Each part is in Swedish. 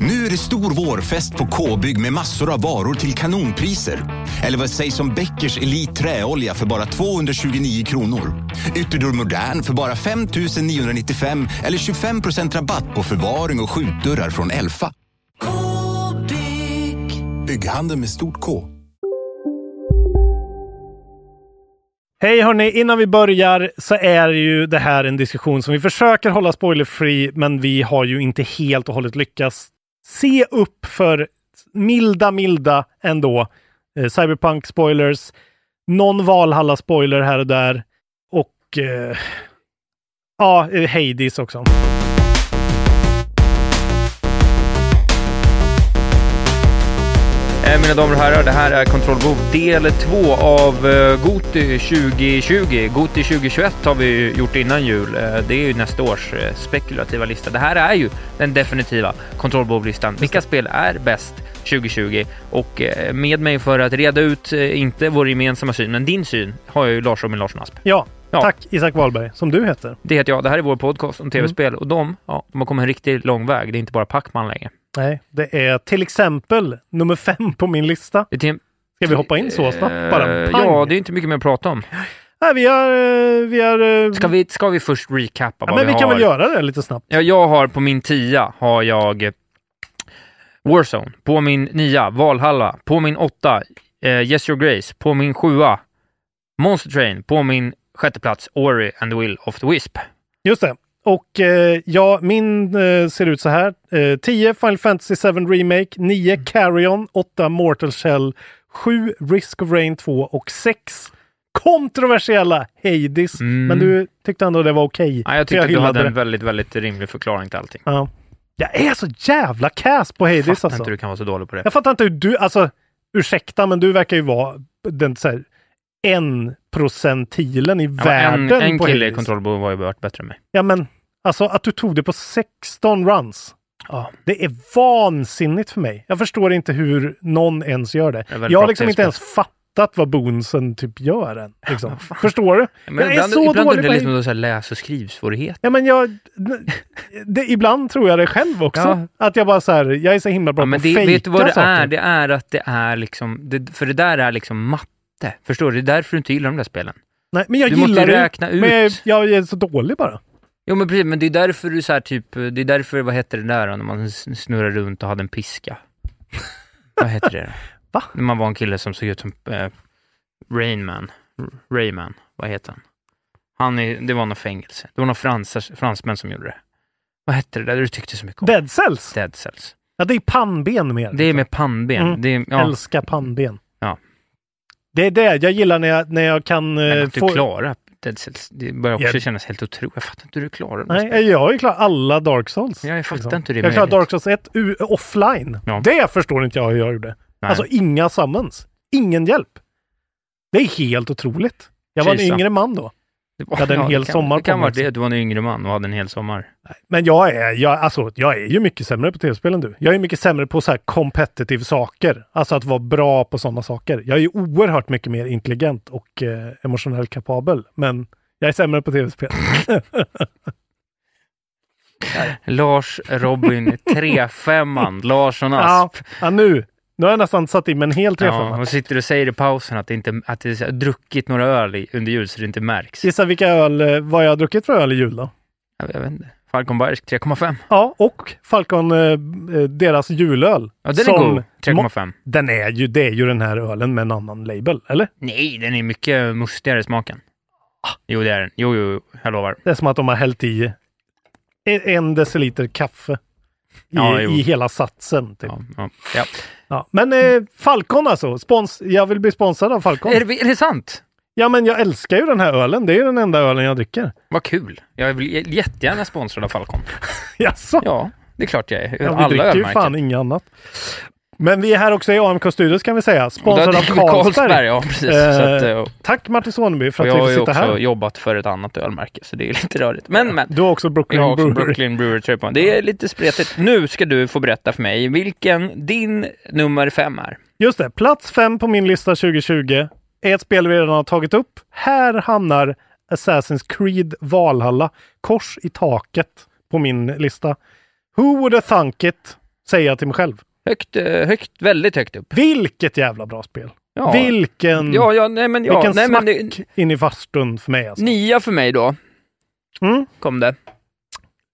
Nu är det stor vårfest på K-bygg med massor av varor till kanonpriser. Eller vad sägs om Bäckers Elite Träolja för bara 229 kronor? Ytterdörr Modern för bara 5 995 eller 25% rabatt på förvaring och skjutdörrar från Elfa. K-bygg. Bygghandeln med stort K. Hej hörni, innan vi börjar så är ju det här en diskussion som vi försöker hålla spoilerfri, men vi har ju inte helt och hållet lyckats. Se upp för milda, milda ändå. Eh, Cyberpunk spoilers, någon Valhalla spoiler här och där och eh, ja, Hades också. Mina damer och herrar, det här är Control Group del 2 av eh, Goti 2020. Goti 2021 har vi gjort innan jul. Eh, Det är ju nästa års eh, spekulativa lista. Det här är ju den definitiva Control Group-listan. Vilka spel är bäst 2020? Och eh, med mig för att reda ut, eh, inte vår gemensamma syn, men din syn, har jag ju Lars Robin Larsson Asp. Ja, Ja. tack Isak Wahlberg, som du heter. Det heter jag. Det här är vår podcast om tv-spel och de, ja, de har kommit en riktigt lång väg. Det är inte bara Pacman längre. Nej, det är till exempel nummer fem på min lista. Ska vi hoppa in så snabbt Eh, bara? Pang! Ja, det är inte mycket mer att prata om. Nej, vi har... eh, Vi har eh, Ska vi, ska vi först recappa ja, vad men vi vi kan har? väl göra det lite snabbt. Ja, jag har på min tia har jag Warzone, på min nia Valhalla, på min åtta eh, Yes Your Grace, på min sjua Monster Train, på min sjätte plats Ori and the Will of the Wisp. Just det. Och eh, ja, min eh, ser ut så här. Eh, 10 Final Fantasy 7 Remake, 9 Carrion, 8 Mortal Shell, 7 Risk of Rain 2 och 6 kontroversiella Hades. Mm. Men du tyckte ändå det var okej. Ja, jag tyckte att du hade en det. väldigt, väldigt rimlig förklaring till allting. Ja. Jag är så jävla kass på Hades Fattar alltså. inte hur du kan vara så dålig på det. Jag fattar inte hur du, alltså ursäkta, men du verkar ju vara den så här, en procentilen i Ja, världen en, en kille i Boom var ju varit bättre än mig. Ja, men alltså att du tog det på 16 runs. Ja. Det är vansinnigt för mig. Jag förstår inte hur någon ens gör det. är väldigt Jag har liksom inte ens fattat vad Boonsen typ gör än. Liksom. Förstår du? Men jag är ibland, så ibland är dålig det på liksom så här läs och skrivsvårighet. Ja, men jag... Det, ibland tror jag det själv också. Ja. Att jag bara så här, jag är så himla bra Ja, men på det, att vet du vad det fejka är? saker. Det är att det är liksom, det, för det där är liksom matte. Förstår du? Det är därför du inte gillar de där spelen. Nej, men jag Du måste gillar det. räkna ut. Men jag, jag är så dålig bara. Jo men precis, men det är därför du så här typ, det är därför, vad heter det där då, när man snurrar runt och hade en piska? vad heter det? Va? När man var en kille som såg ut som eh, Rainman. Rayman, vad heter han? Han är, det var något fängelse. Det var några fransar, fransmän som gjorde det. Vad hette det där du tyckte så mycket om? Dead Cells. Dead Cells. Ja, det är pannben mer. Det är med pannben. Mm. Det är, ja, Älskar pannben. Ja. Det är det jag gillar när jag, när jag kan men eh, att du få... klarar Dead det börjar också Ja. kännas helt otroligt. Jag fattar inte hur du klarar det. Nej, jag har ju klarat alla Dark Souls. Ja, jag fattar liksom. inte hur det är Jag klarade. Dark Souls 1 u- offline. Ja. Det förstår inte jag hur jag gjorde. Nej. Alltså inga summons. Ingen hjälp. Det är helt otroligt. Jag var en yngre man då. Det hade en ja, hel det kan, sommar Det kan på mig det, du var en yngre man och hade en hel sommar. Men jag är, jag, alltså, jag är ju mycket sämre på tv-spel än du. Jag är mycket sämre på så här competitive saker. Alltså att vara bra på sådana saker. Jag är ju oerhört mycket mer intelligent och eh, emotionellt kapabel. Men jag är sämre på tv-spel. Lars Robin 3-5an, Larsson ja, Asp. ja, nu. Nu har jag nästan satt in med en hel Ja, trefemma. och sitter och säger i pausen att det inte att det är druckit några öl i, under jul så det inte märks. Gissa vilka öl, eh, vad jag har druckit för öl i jul då? Jag, jag vet inte. Falcon Bayersk 3,5. Ja, och Falcon, eh, eh, deras julöl. Ja, den är god. 3,5. Den är ju, det är ju den här ölen med en annan label, eller? Nej, den är mycket mustigare i smaken. Jo, det är den. Jo, jo, jag lovar. Det är som att de har hällt i en deciliter kaffe i, Ja, i hela satsen. Typ. Ja, ja. Ja. Men eh, Falcon alltså, spons jag vill bli sponsrad av Falcon. Är, det, är det sant? Ja, men jag älskar ju den här ölen. Det är ju den enda ölen jag dricker. Vad kul. Jag vill jättegärna sponsrad av Falcon. Jaså? Ja, det är klart jag är. Ja, vi Alla dricker ju ölmärken. fan inget annat. Men vi är här också i AMK Studios kan vi säga. Och Sponsrad av Carlsberg. Ja, precis. Eh, att, eh, Tack Martin Soneby för och att jag vi har får sitta också här. jobbat för ett annat ölmärke, så det är lite rörigt. Men, men. Du har också Brooklyn Jag har också Brewery. Brooklyn Brewery på. Det är lite spretigt. Nu ska du få berätta för mig vilken din nummer fem är. Just det, plats fem på min lista 2020 är ett spel vi redan har tagit upp. Här hamnar Assassin's Creed Valhalla kors i taket på min lista. Who would have thunk it? Säger jag till mig själv. Högt, eh, högt, väldigt högt upp. Vilket jävla bra spel! Ja, Vilken, ja, ja nej men ja. vilken nej, men smack det, in i farstun för mig alltså. Nia för mig då, Mm. kom det.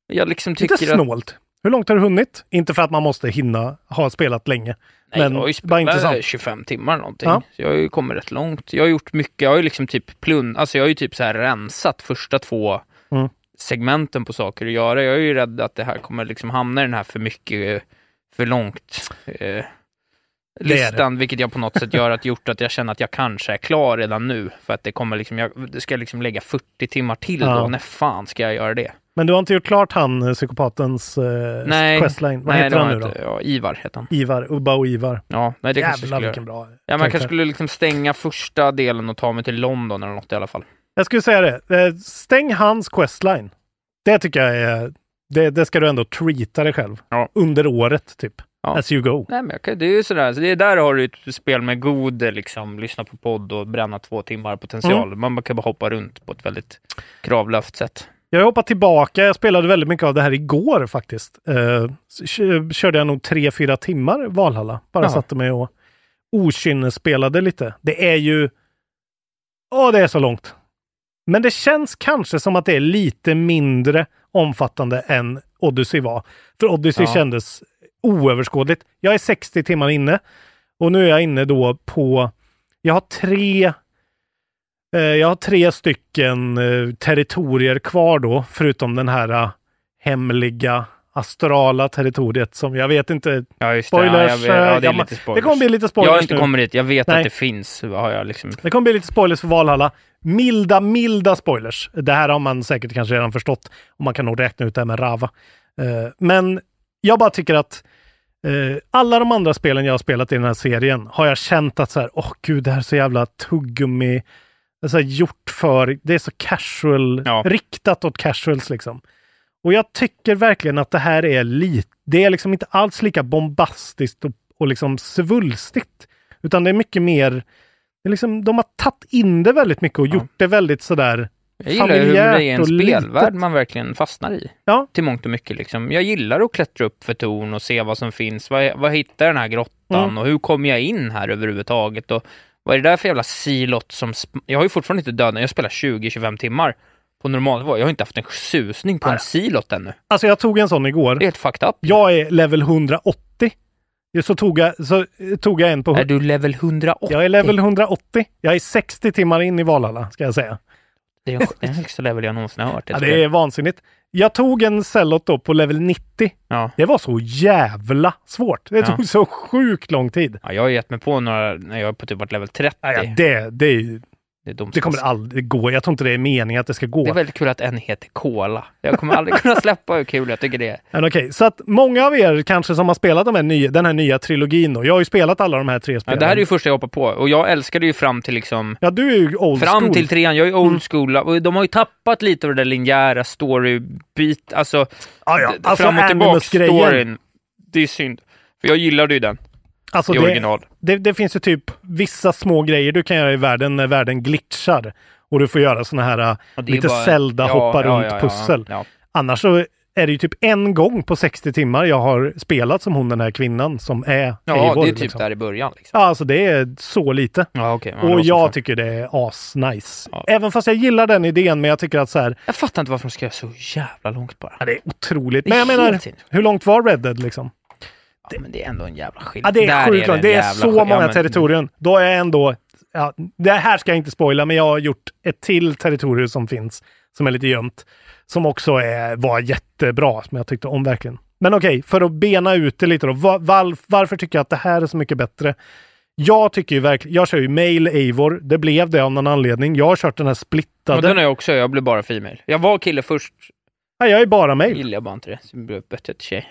Jag liksom Lite tycker att... snålt. Hur långt har du hunnit? Inte för att man måste hinna ha spelat länge. Nej, men jag har ju spelat intressant. 25 timmar någonting. Ja. Så jag har ju kommit rätt långt. Jag har gjort mycket. Jag har ju liksom typ plun... Alltså jag har ju typ så här rensat första två Mm. segmenten på saker att göra. Jag är ju rädd att det här kommer liksom hamna i den här för mycket, för långt eh, listan, vilket jag på något sätt gör att gjort att jag känner att jag kanske är klar redan nu. För att det kommer liksom, jag ska liksom lägga 40 timmar till Ja. då. När fan ska jag göra det? Men du har inte gjort klart han eh, psykopatens eh, Nej. questline? Vad Nej, heter han nu då? inte. Ja, Ivar heter han. Ivar, Ubba och Ivar. Ja, nej, det kanske Jävlar skulle vilken bra Ja, man kanske skulle liksom stänga första delen och ta mig till London eller något i alla fall. Jag skulle säga det. Eh, stäng hans questline. Det tycker jag är... Det, det ska du ändå treata dig själv. Ja. Under året, typ. Ja. As you go. Nej, men kan- det är ju sådär, så det är där har du ett spel med god, eh, liksom, lyssna på podd och bränna två timmar potential. Mm. Man kan bara hoppa runt på ett väldigt kravlöst sätt. Jag har hoppat tillbaka. Jag spelade väldigt mycket av det här igår faktiskt. Eh, körde jag nog tre, fyra timmar Valhalla. Bara Jaha. satte mig och okynnesspelade lite. Det är ju... Åh, det är så långt. Men det känns kanske som att det är lite mindre omfattande än Odyssey var. För Odyssey Ja. kändes oöverskådligt. Jag är 60 timmar inne och nu är jag inne då på... Jag har tre Eh, Jag har tre stycken eh, territorier kvar då, förutom den här eh, hemliga astrala territoriet som jag vet inte. Ja, Spoilers. det. Ja, jag vet, ja, det eh, är lite Det spoilers. kommer bli lite jag spoilers har inte nu. kommit dit. Jag vet Nej. att det finns. Har jag liksom... Det kommer bli lite spoilers för Valhalla. Milda, milda spoilers. Det här har man säkert kanske redan förstått och man kan nog räkna ut det här med Rava. Eh, Men jag bara tycker att eh, alla de andra spelen jag har spelat i den här serien har jag känt att så här, åh gud, det här är så jävla tuggummi. Det är så gjort för, det är så casual, riktat åt casuals liksom. Och jag tycker verkligen att det här är lite, det är liksom inte alls lika bombastiskt och, och liksom svulstigt. Utan det är mycket mer, det liksom, de har tagit in det väldigt mycket och Ja. gjort det väldigt sådär Jag gillar hur det är en spelvärld litet. man verkligen fastnar i. Ja. Till mångt och mycket. Liksom. Jag gillar att klättra upp för torn och se vad som finns. Vad, vad hittar den här grottan Mm. och hur kommer jag in här överhuvudtaget? Och vad är det där för jävla silot som... Jag har ju fortfarande inte dödat Jag spelar 20-25 timmar på normalnivå. Jag har inte haft en susning på en silot ännu. Alltså jag tog en sån igår. Det är helt fucked up. Jag är level 180. Så tog jag, så tog jag en på... Är du level 180? Jag är level 180. Jag är 60 timmar in i Valhalla, ska jag säga. Det är den- högsta level jag någonsin har i Ja, det är vansinnigt. Jag tog en Cellot då på level 90. Ja. Det var så jävla svårt. Det Ja. tog så sjukt lång tid. ja, jag har gett mig på några när jag på typ varit level 30. Ja, det, det, är ju- det, dumt. det kommer aldrig gå. Jag tror inte det är meningen att det ska gå. Det är väldigt kul att en heter Cola. Jag kommer aldrig kunna släppa hur kul jag tycker det är. Men okej, så att många av er kanske som har spelat de här nya, den här nya trilogin då. Jag har ju spelat alla de här tre Ja, spelen. det här är ju första jag hoppar på och jag älskade ju fram till liksom Ja, du är ju old Fram school. till trean, jag är old Mm. school och de har ju tappat lite av det där linjära story-bit, alltså, Ja, ja. Alltså fram och tillbaka storyn. Det är synd. För jag gillade ju den Alltså i det, original. det, det finns ju typ vissa små grejer du kan göra i världen när världen glitchar. Och du får göra såna här lite bara- Zelda, ja, hoppa ja, runt ja, pussel. Annars så är det ju typ en gång på 60 timmar jag har spelat som hon den här kvinnan som är ja Eivor, det är typ liksom. där i början. Liksom. Ja, alltså det är så lite. Ja, det och jag fan. tycker det är asnice. Ja. Även fast jag gillar den idén, men jag tycker att så här, jag fattar inte varför de ska göra så jävla långt bara. ja, det är otroligt. Det är Men jag menar, hur långt var Red Dead liksom? Ja, men det är ändå en jävla Ja, skillnad. det är sjukt långt. Det är en jävla så många ja, men- territorium. Då är jag ändå ja, det här ska jag inte spoila, men jag har gjort ett till territorium som finns, som är lite gömt, som också är, var jättebra, som jag tyckte om verkligen. Men okej, för att bena ut det lite då. Va- val- varför tycker jag att det här är så mycket bättre? Jag tycker ju verkligen, jag kör ju mail Eivor. Det blev det av någon anledning. Jag har kört den här Men splittade. den har jag också, jag blev bara female. Jag var kille först, Nej, jag är bara mail. gillade jag bara inte det. Så jag blev bättre till tjej.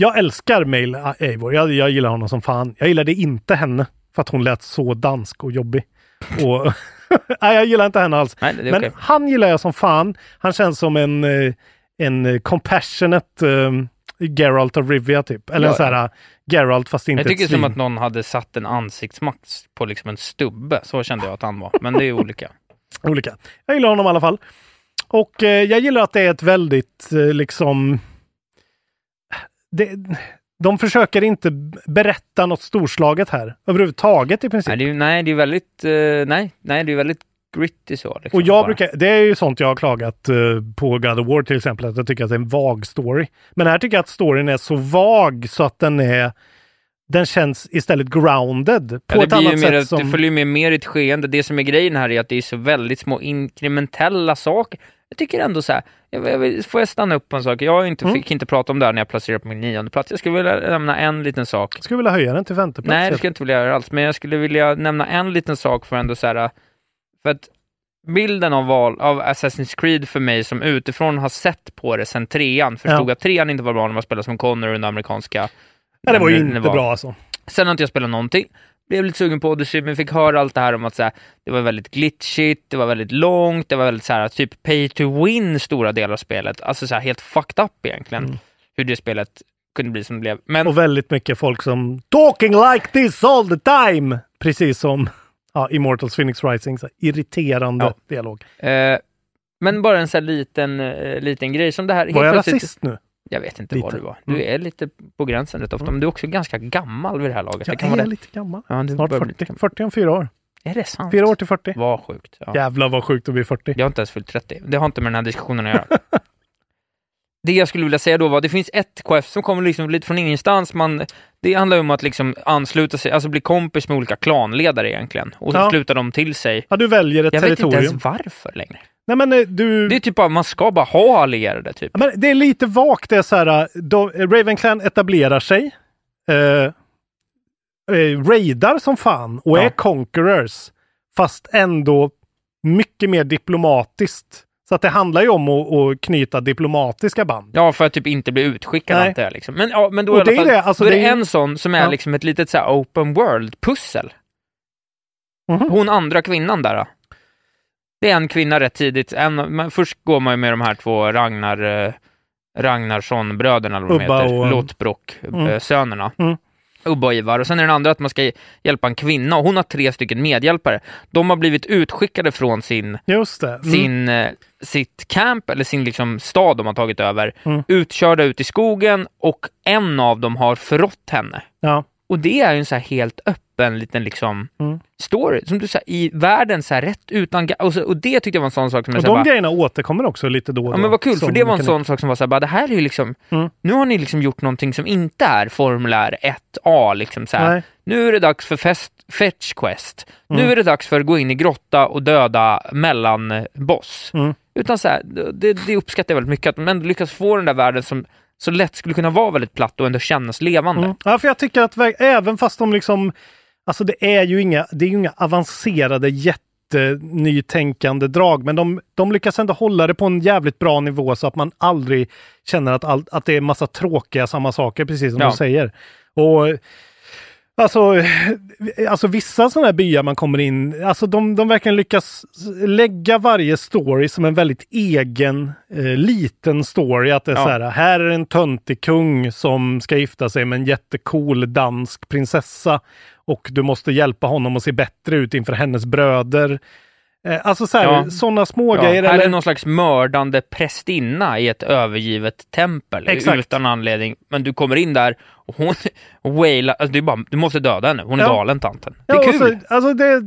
Jag älskar mail Eivor. Jag, jag gillar honom som fan. Jag gillade inte henne för att hon lät så dansk och jobbig. Och Nej, jag gillar inte henne alls. Nej, Men han gillar jag som fan. Han känns som en, eh, en eh, compassionate um, Geralt of Rivia typ. Eller Ja, en sån här Geralt fast inte Jag tycker ett som att någon hade satt en ansiktsmask på liksom en stubbe. Så kände jag att han var. Men det är olika. Olika. Jag gillar honom i alla fall. Och eh, jag gillar att det är ett väldigt eh, liksom... Det, de försöker inte berätta något storslaget här överhuvudtaget i princip. nej, det är, nej, det är väldigt, eh, nej, nej, det är väldigt gritty så. Liksom, Och jag bara. brukar, det är ju sånt jag har klagat eh, på God of War till exempel, att jag tycker att det är en vag story. Men här tycker jag att storyn är så vag så att den är den känns istället grounded på Ja, ett annat sätt. Som, Det följer med mer i ett skeende. Det som är grejen här är att det är så väldigt små inkrementella saker. Jag tycker ändå så här, jag, jag, får jag stanna upp på en sak? Jag inte, Mm. fick inte prata om det här när jag placerade på min nionde plats. Jag skulle vilja nämna en liten sak. skulle vilja höja den till femte plats. Nej, det skulle jag inte vilja göra alls, men jag skulle vilja nämna en liten sak för ändå så här, för att bilden av, val, av Assassin's Creed för mig som utifrån har sett på det sedan trean, förstod Ja. att trean inte var bra när man spelade som Connor under amerikanska... Nej, det var ju inte bra alltså. Sen har inte jag spelat någonting. Blev lite sugen på Odyssey, men fick höra allt det här om att så här, det var väldigt glitchigt, det var väldigt långt, det var väldigt så här, typ pay to win stora delar av spelet. Alltså så här, helt fucked up egentligen, Mm. hur det spelet kunde bli som det blev. Men Och väldigt mycket folk som talking like this all the time. Precis som ja, Immortals Phoenix Rising. Så irriterande Ja. dialog. Eh, men bara en sån här liten, eh, liten grej som det här. Var jag plötsligt- rasist nu? Jag vet inte Lite. vad du var. Du Mm. är lite på gränsen rätt ofta, men du är också ganska gammal vid det här laget. det Jag kan är vara det. lite gammal. Ja, Snart börjar bli 40. lite gammal. 40 om fyra år. Är det sant? Fyra år till 40. Vad sjukt. Ja. Jävlar vad sjukt att bli 40. Jag har inte ens fyllt 30. Det har inte med den här diskussionen att göra. det jag skulle vilja säga då var, det finns ett KF som kommer liksom lite från ingenstans. Man, det handlar om att liksom ansluta sig, alltså bli kompis med olika klanledare egentligen. Och så Ja. slutar de till sig. Ja, du väljer ett Jag vet inte territorium. ens varför längre. Nej, men eh, du... Det är typ bara, man ska bara ha allierade typ. Men det är lite vagt. Det är så här, de, Ravenclan etablerar sig. Eh, eh, raidar som fan och Ja. är conquerors. Fast ändå mycket mer diplomatiskt. Så att det handlar ju om att, att knyta diplomatiska band. Ja, för att typ inte bli utskickad antar jag. Liksom. Men, ja, men då, Och det är fall, det, alltså då är det det är- en sån som är Ja. liksom ett litet så här open world-pussel. Mhm. Hon andra kvinnan där då. Det är en kvinna rätt tidigt. En, men först går man ju med de här två Ragnar, eh, Ragnarsson-bröderna, eller vad de Ubba heter. och- Lothbrok-sönerna. Mm. Ubba och Ivar. Och sen är den andra att man ska hjälpa en kvinna och hon har tre stycken medhjälpare. De har blivit utskickade från sin Just det. Mm. sin, eh, sitt camp, eller sin liksom stad de har tagit över, Mm. utkörda ut i skogen och en av dem har förrått henne. Ja. Och det är ju en så här helt öppen liten liksom Mm. story, som du säger, i världen så här rätt utan... Och, så, och det tyckte jag var en sån sak som Och de bara, grejerna återkommer också lite då och Ja då. men vad kul, för det var en sån sak som var så här, bara, det här är ju liksom, Mm. nu har ni liksom gjort någonting som inte är formulär 1A, liksom så här. Nu är det dags för fest, fetch quest. Nu Mm. är det dags för att gå in i grotta och döda mellanboss. Mm. Utan så här, det, det uppskattar jag väldigt mycket, att de ändå lyckas få den där världen som så lätt skulle kunna vara väldigt platt och ändå kännas levande. Mm. Ja, för jag tycker att även fast de liksom, alltså det är ju inga, det är inga avancerade jättenytänkande drag, men de, de lyckas ändå hålla det på en jävligt bra nivå så att man aldrig känner att, all, att det är massa tråkiga samma saker, precis som Ja. du säger. Och Alltså, alltså vissa sådana här byar man kommer in, alltså de, de verkligen lyckas lägga varje story som en väldigt egen eh, liten story. Att det är Ja. så här, här är en töntig kung som ska gifta sig med en jättecool dansk prinsessa och du måste hjälpa honom att se bättre ut inför hennes bröder. Eh, alltså så här, Ja. sådana små Ja, grejer. här eller, är någon slags mördande prästinna i ett övergivet tempel Exakt. utan anledning. Men du kommer in där och hon wailar, alltså är bara, du måste döda henne, hon är Ja. galen tanten. Det är kul. Så, alltså det,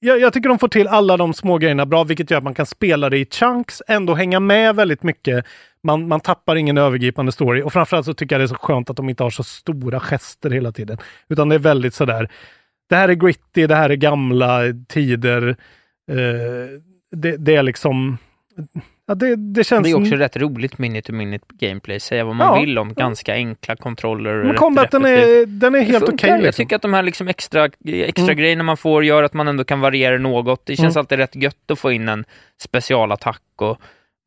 jag, jag tycker de får till alla de små grejerna bra, vilket gör att man kan spela det i chunks, ändå hänga med väldigt mycket. Man, man tappar ingen övergripande story och framförallt så tycker jag det är så skönt att de inte har så stora gester hela tiden. Utan det är väldigt sådär, det här är gritty, det här är gamla tider. Eh, det, det är liksom... Ja, det, det känns... Det är också som- rätt roligt minute-to-minute gameplay. Säga vad man Ja. vill om ganska enkla kontroller. Men combaten är, den är helt okej. Jag liksom. tycker att de här liksom extra, extra Mm. grejerna man får gör att man ändå kan variera något. Det känns Mm. alltid rätt gött att få in en specialattack och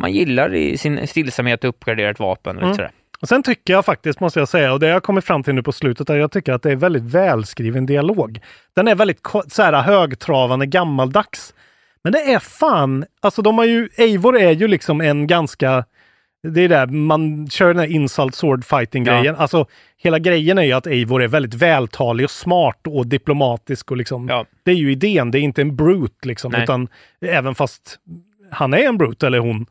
man gillar i sin stillsamhet att uppgradera ett vapen. Mm. sådär. Och sen tycker jag faktiskt, måste jag säga, och det jag kommit fram till nu på slutet, är jag tycker att det är väldigt välskriven dialog. Den är väldigt så här, högtravande, gammaldags. Men det är fan, alltså de har ju, Eivor är ju liksom en ganska, det är där man kör den här insult sword fighting grejen. Alltså hela grejen är ju att Eivor är väldigt vältalig och smart och diplomatisk och liksom, Ja. det är ju idén, det är inte en brute liksom, Nej. utan även fast han är en brute eller hon.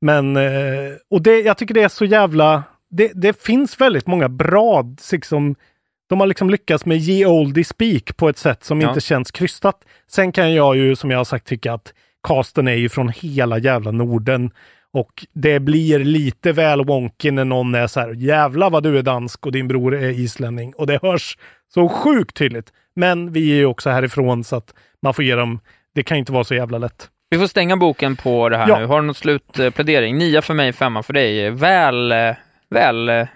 Men, eh, och det, jag tycker det är så jävla, det, det finns väldigt många bra, liksom, de har liksom lyckats med ge oldie speak på ett sätt som Ja. inte känns krystat. Sen kan jag ju, som jag har sagt, tycka att casten är ju från hela jävla Norden. Och det blir lite väl wonky när någon är så här, jävla vad du är dansk och din bror är islänning. Och det hörs så sjukt tydligt. Men vi är ju också härifrån så att man får ge dem, det kan inte vara så jävla lätt. Vi får stänga boken på det här Ja. nu. Har du något slutplädering? Nia för mig, femma för dig. Väl, eh, väl...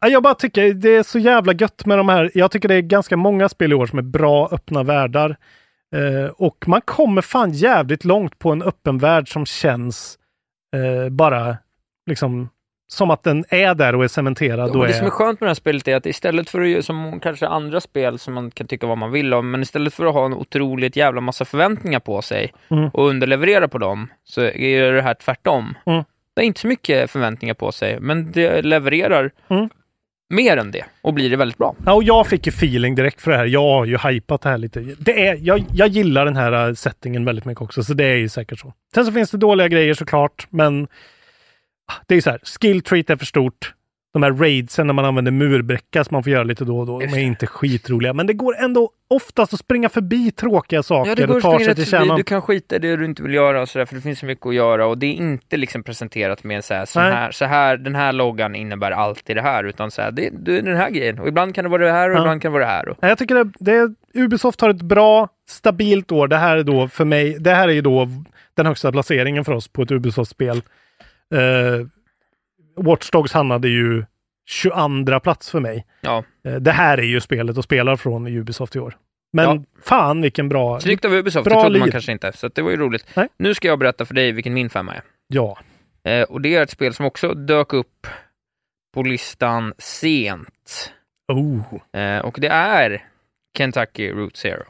Ja, Jag bara tycker det är så jävla gött med de här. Jag tycker det är ganska många spel i år som är bra öppna världar. Eh, och man kommer fan jävligt långt på en öppen värld som känns eh, bara liksom som att den är där och är cementerad. Och och det är... som är skönt med det här spelet är att istället för att som kanske andra spel som man kan tycka vad man vill om, men istället för att ha en otroligt jävla massa förväntningar på sig Mm. och underleverera på dem, så är det här tvärtom. Mm. Det är inte så mycket förväntningar på sig, men det levererar Mm mer än det och blir det väldigt bra. Ja, och jag fick ju feeling direkt för det här. Jag har ju hypat det här lite. Det är, jag, jag gillar den här äh, settingen väldigt mycket också, så det är ju säkert så. Sen så finns det dåliga grejer såklart, men ah, det är ju så här, skill treat är för stort. De här raidsen när man använder murbräcka som man får göra lite då och då, de är inte skitroliga. Men det går ändå oftast att springa förbi tråkiga saker Ja, det går och ta springa sig till förbi. kärnan. Du kan skita i det du inte vill göra och sådär, för det finns så mycket att göra och det är inte liksom presenterat med så här, så här, så här den här loggan innebär alltid det här, utan så här, det, det är den här grejen och ibland kan det vara det här och Ja. ibland kan det vara det här. Och, Jag tycker det, det, Ubisoft har ett bra, stabilt år. Det här är då för mig, det här är ju då den högsta placeringen för oss på ett Ubisoft-spel. Uh, Watch Dogs hamnade ju 22 plats för mig. ja. Eh, det här är ju spelet och spelar från Ubisoft i år. Men Ja. fan vilken bra... Snyggt av Ubisoft, Bra det trodde man lead. kanske inte, så det var ju roligt. Nej. Nu ska jag berätta för dig vilken min femma är. Ja. Eh, och det är ett spel som också dök upp på listan sent. Oh. Eh, och det är Kentucky Route Zero.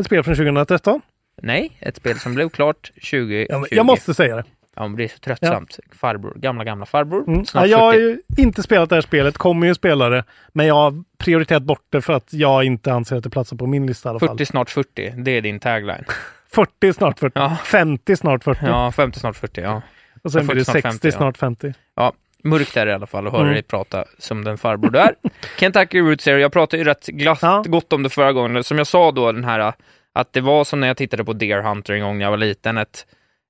Ett spel från 2013. Nej, ett spel som blev klart 2020. Ja, men jag måste säga det. Ja, men det är så tröttsamt. Farbror, gamla, gamla farbror. Mm. Ja, jag har 40. ju inte spelat det här spelet, kommer ju spela det. Men jag har prioriterat bort det för att jag inte anser att det platsar på min lista i alla fall. 40, snart 40. Det är din tagline. 40 snart 40. Ja. 50 snart 40. Ja, 50, snart 40. Ja. och sen 40 blir det snart 60 50, ja. snart 50. Ja, mörkt är det i alla fall att höra Mm. dig prata som den farbror du är. Kentucky Route Zero, jag pratade ju rätt glatt Ja. gott om det förra gången. Som jag sa då, den här att det var som när jag tittade på Deer Hunter en gång när jag var liten. Ett,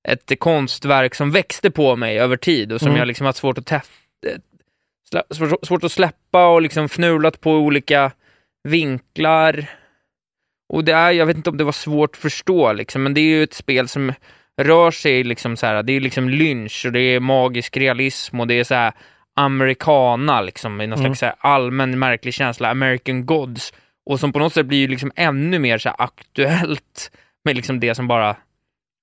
ett konstverk som växte på mig över tid och som Mm. jag liksom haft svårt att, eh, svårt, svårt att släppa och liksom fnulat på olika vinklar. Och det är, jag vet inte om det var svårt att förstå liksom, men det är ju ett spel som rör sig liksom så här, det är liksom lynch och det är magisk realism och det är så här americana liksom, i någon Mm. slags allmän märklig känsla, American Gods. Och som på något sätt blir ju liksom ännu mer så aktuellt med liksom det som bara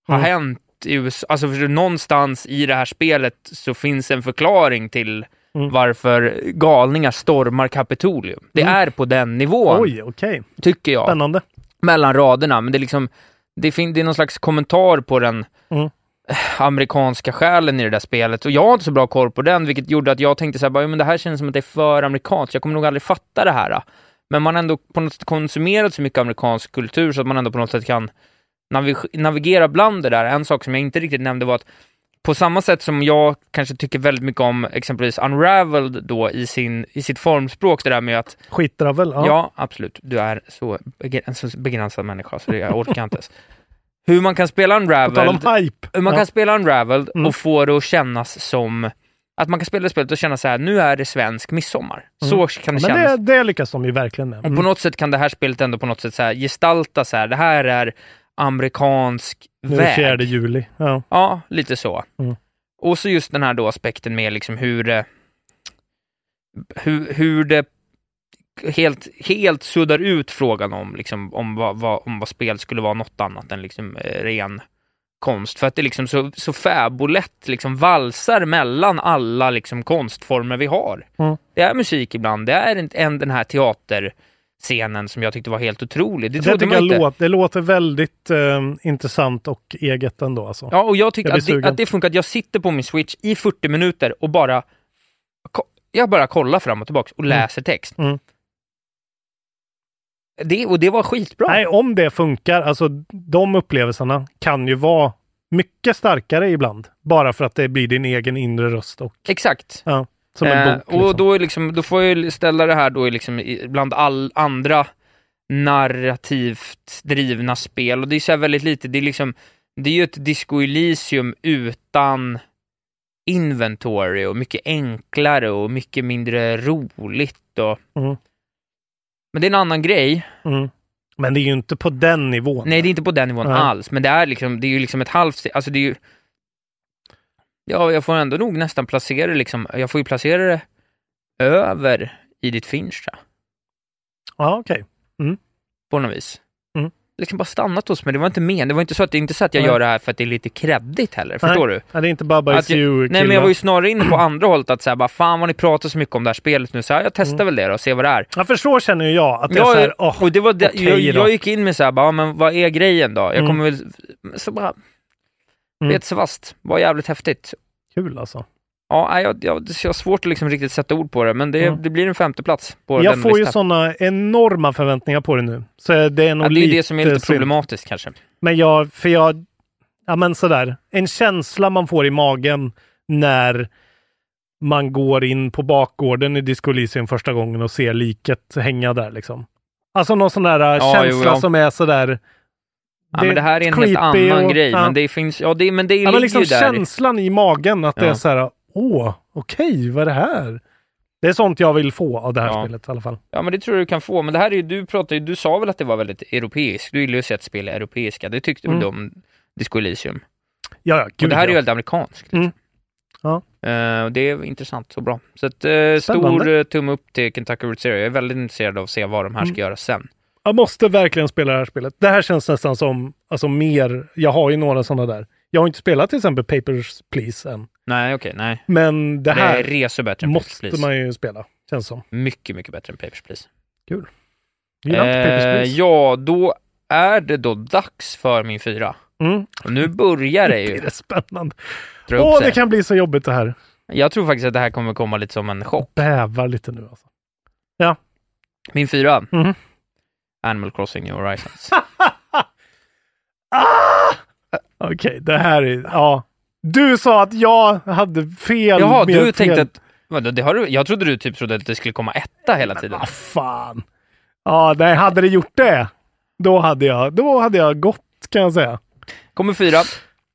har Mm. hänt i USA. Alltså för någonstans i det här spelet så finns en förklaring till Mm. varför galningar stormar Kapitolium. Det Mm. är på den nivån, Oj, okej. tycker jag Spännande. mellan raderna, men det är liksom det, fin- det är någon slags kommentar på den Mm. amerikanska själen i det där spelet och jag har inte så bra koll på den, vilket gjorde att jag tänkte så här, bara, "Ja, men det här känns som att det är för amerikanskt, jag kommer nog aldrig fatta det här. Men man har ändå på något sätt konsumerat så mycket amerikansk kultur så att man ändå på något sätt kan navig- navigera bland det där. En sak som jag inte riktigt nämnde var att på samma sätt som jag kanske tycker väldigt mycket om exempelvis Unraveled då i, sin, i sitt formspråk, det där med att Skitdravel. Ja. Ja. absolut. Du är så en så begränsad människa så det, jag orkar inte ens. Hur man kan spela tal om Unraveled, hype. hur man ja. kan spela Unraveled Mm. och få det att kännas som Att man kan spela spelet och känna så här, nu är det svensk midsommar. Så kan det Men kännas. det, det lyckas de ju verkligen med. Och på Mm. något sätt kan det här spelet ändå på något sätt så gestalta så här, det här är amerikansk Nu väg. 4 juli. Ja. Ja, lite så. Mm. Och så just den här då aspekten med liksom hur det, hur, hur det helt, helt suddar ut frågan om, liksom, om, vad, vad, om vad spel skulle vara något annat än liksom, eh, ren konst. För att det liksom så, så fäbolätt liksom valsar mellan alla liksom konstformer vi har. Mm. Det är musik ibland, det är en, en, den här teaterscenen som jag tyckte var helt otrolig. Det Det, jag låter, det låter väldigt eh, intressant och eget ändå. Alltså. Ja, och jag tycker Jag att det, att det funkar. Att jag sitter på min switch i 40 minuter och bara jag bara kollar fram och tillbaka och Mm. läser text. Mm. Det, och det var skitbra. Nej, om det funkar, alltså de upplevelserna kan ju vara mycket starkare ibland. Bara för att det blir din egen inre röst och Exakt. ja, som en Eh, bok. och liksom. då, är liksom, då får jag ställa det här då i liksom bland all andra narrativt drivna spel. Och det är så väldigt lite, det är liksom, det är ju ett Disco Elysium utan inventory och mycket enklare och mycket mindre roligt. Och... Mm. Men det är en annan grej. Mm. Men det är ju inte på den nivån. Nej, det är inte på den nivån Nej. alls, men det är, liksom, det är ju liksom ett halvt. Alltså det är ju... Ja, jag får ändå nog nästan placera liksom, jag får ju placera det över Edith Finch tror jag, Ja, okej. på något vis. Mm. Liksom bara stannat hos mig, det var inte men, det var inte så att det är inte så att jag Nej. gör det här för att det är lite kreddigt heller, förstår du? Ja, det är inte bara Att jag- you Nej men jag var ju snarare inne på andra hållet att säga bara fan vad ni pratar så mycket om det här spelet nu, så här, jag testar Mm. väl det då och ser vad det är. Ja, för så känner ju jag. Att det är så här, åh, och det var det, okej jag, jag gick in med så här, bara, men vad är grejen då? Jag Mm. kommer väl, så bara, Mm. vet så fast, var jävligt häftigt. kul alltså. Ja, jag, jag, jag har svårt att liksom riktigt sätta ord på det, men det, Mm. det blir en femte plats på Jag den får ju listan. sådana enorma förväntningar på det nu. Så det är nog Ja, det är det som är lite problematiskt kanske. Men jag, för jag, ja men sådär, en känsla man får i magen när man går in på bakgården i Disco Elysium första gången och ser liket hänga där liksom. Alltså någon sån där Ja, känsla jo, ja. som är sådär... Ja, men det här är en helt annan och- grej, ja. men det finns, ja, det, men det Ja, men liksom ju där. känslan i magen att det Ja. är så här, åh, okej, vad är det här? Det är sånt jag vill få av det här Ja. spelet i alla fall. Ja, men det tror jag du kan få. Men det här är ju, du pratar ju, du sa väl att det var väldigt europeiskt? Du gillar ju att se att spel är europeiska. Det tyckte väl Mm. du om Disco Elysium? Ja, ja, Och gud det här är ju ja. väldigt amerikanskt. Mm. Ja. Eh, och det är intressant och bra. Så att, eh, stor eh, tumme upp till Kentucky Route Zero. Jag är väldigt intresserad av att se vad de här ska Mm. göra sen. Jag måste verkligen spela det här spelet. Det här känns nästan som, alltså mer, jag har ju några sådana där. Jag har inte spelat till exempel Papers, Please än. Nej, okej, nej. Men det Det här är resor bättre än Papers, måste Please. man ju spela, känns som. Mycket, mycket bättre än Papers, Please. Gillar inte Papers, Eh, Please? ja, då är det då dags för min fyra. Mm. Och nu börjar det Det ju är spännande. Åh, det kan bli så jobbigt det här. Jag tror faktiskt att det här kommer komma lite som en chock. Bävar lite nu alltså. Min fyra. Mhm. Animal Crossing New Horizons. Ah! Okej, det här är, ja. Du sa att jag hade fel. Jaha, du fel. tänkte att... Vadå, det har du, jag trodde du typ trodde att det skulle komma etta hela tiden. Vad fan. Ja, nej, hade det gjort det, då hade jag, då hade jag gått kan jag säga. Kommer fyra.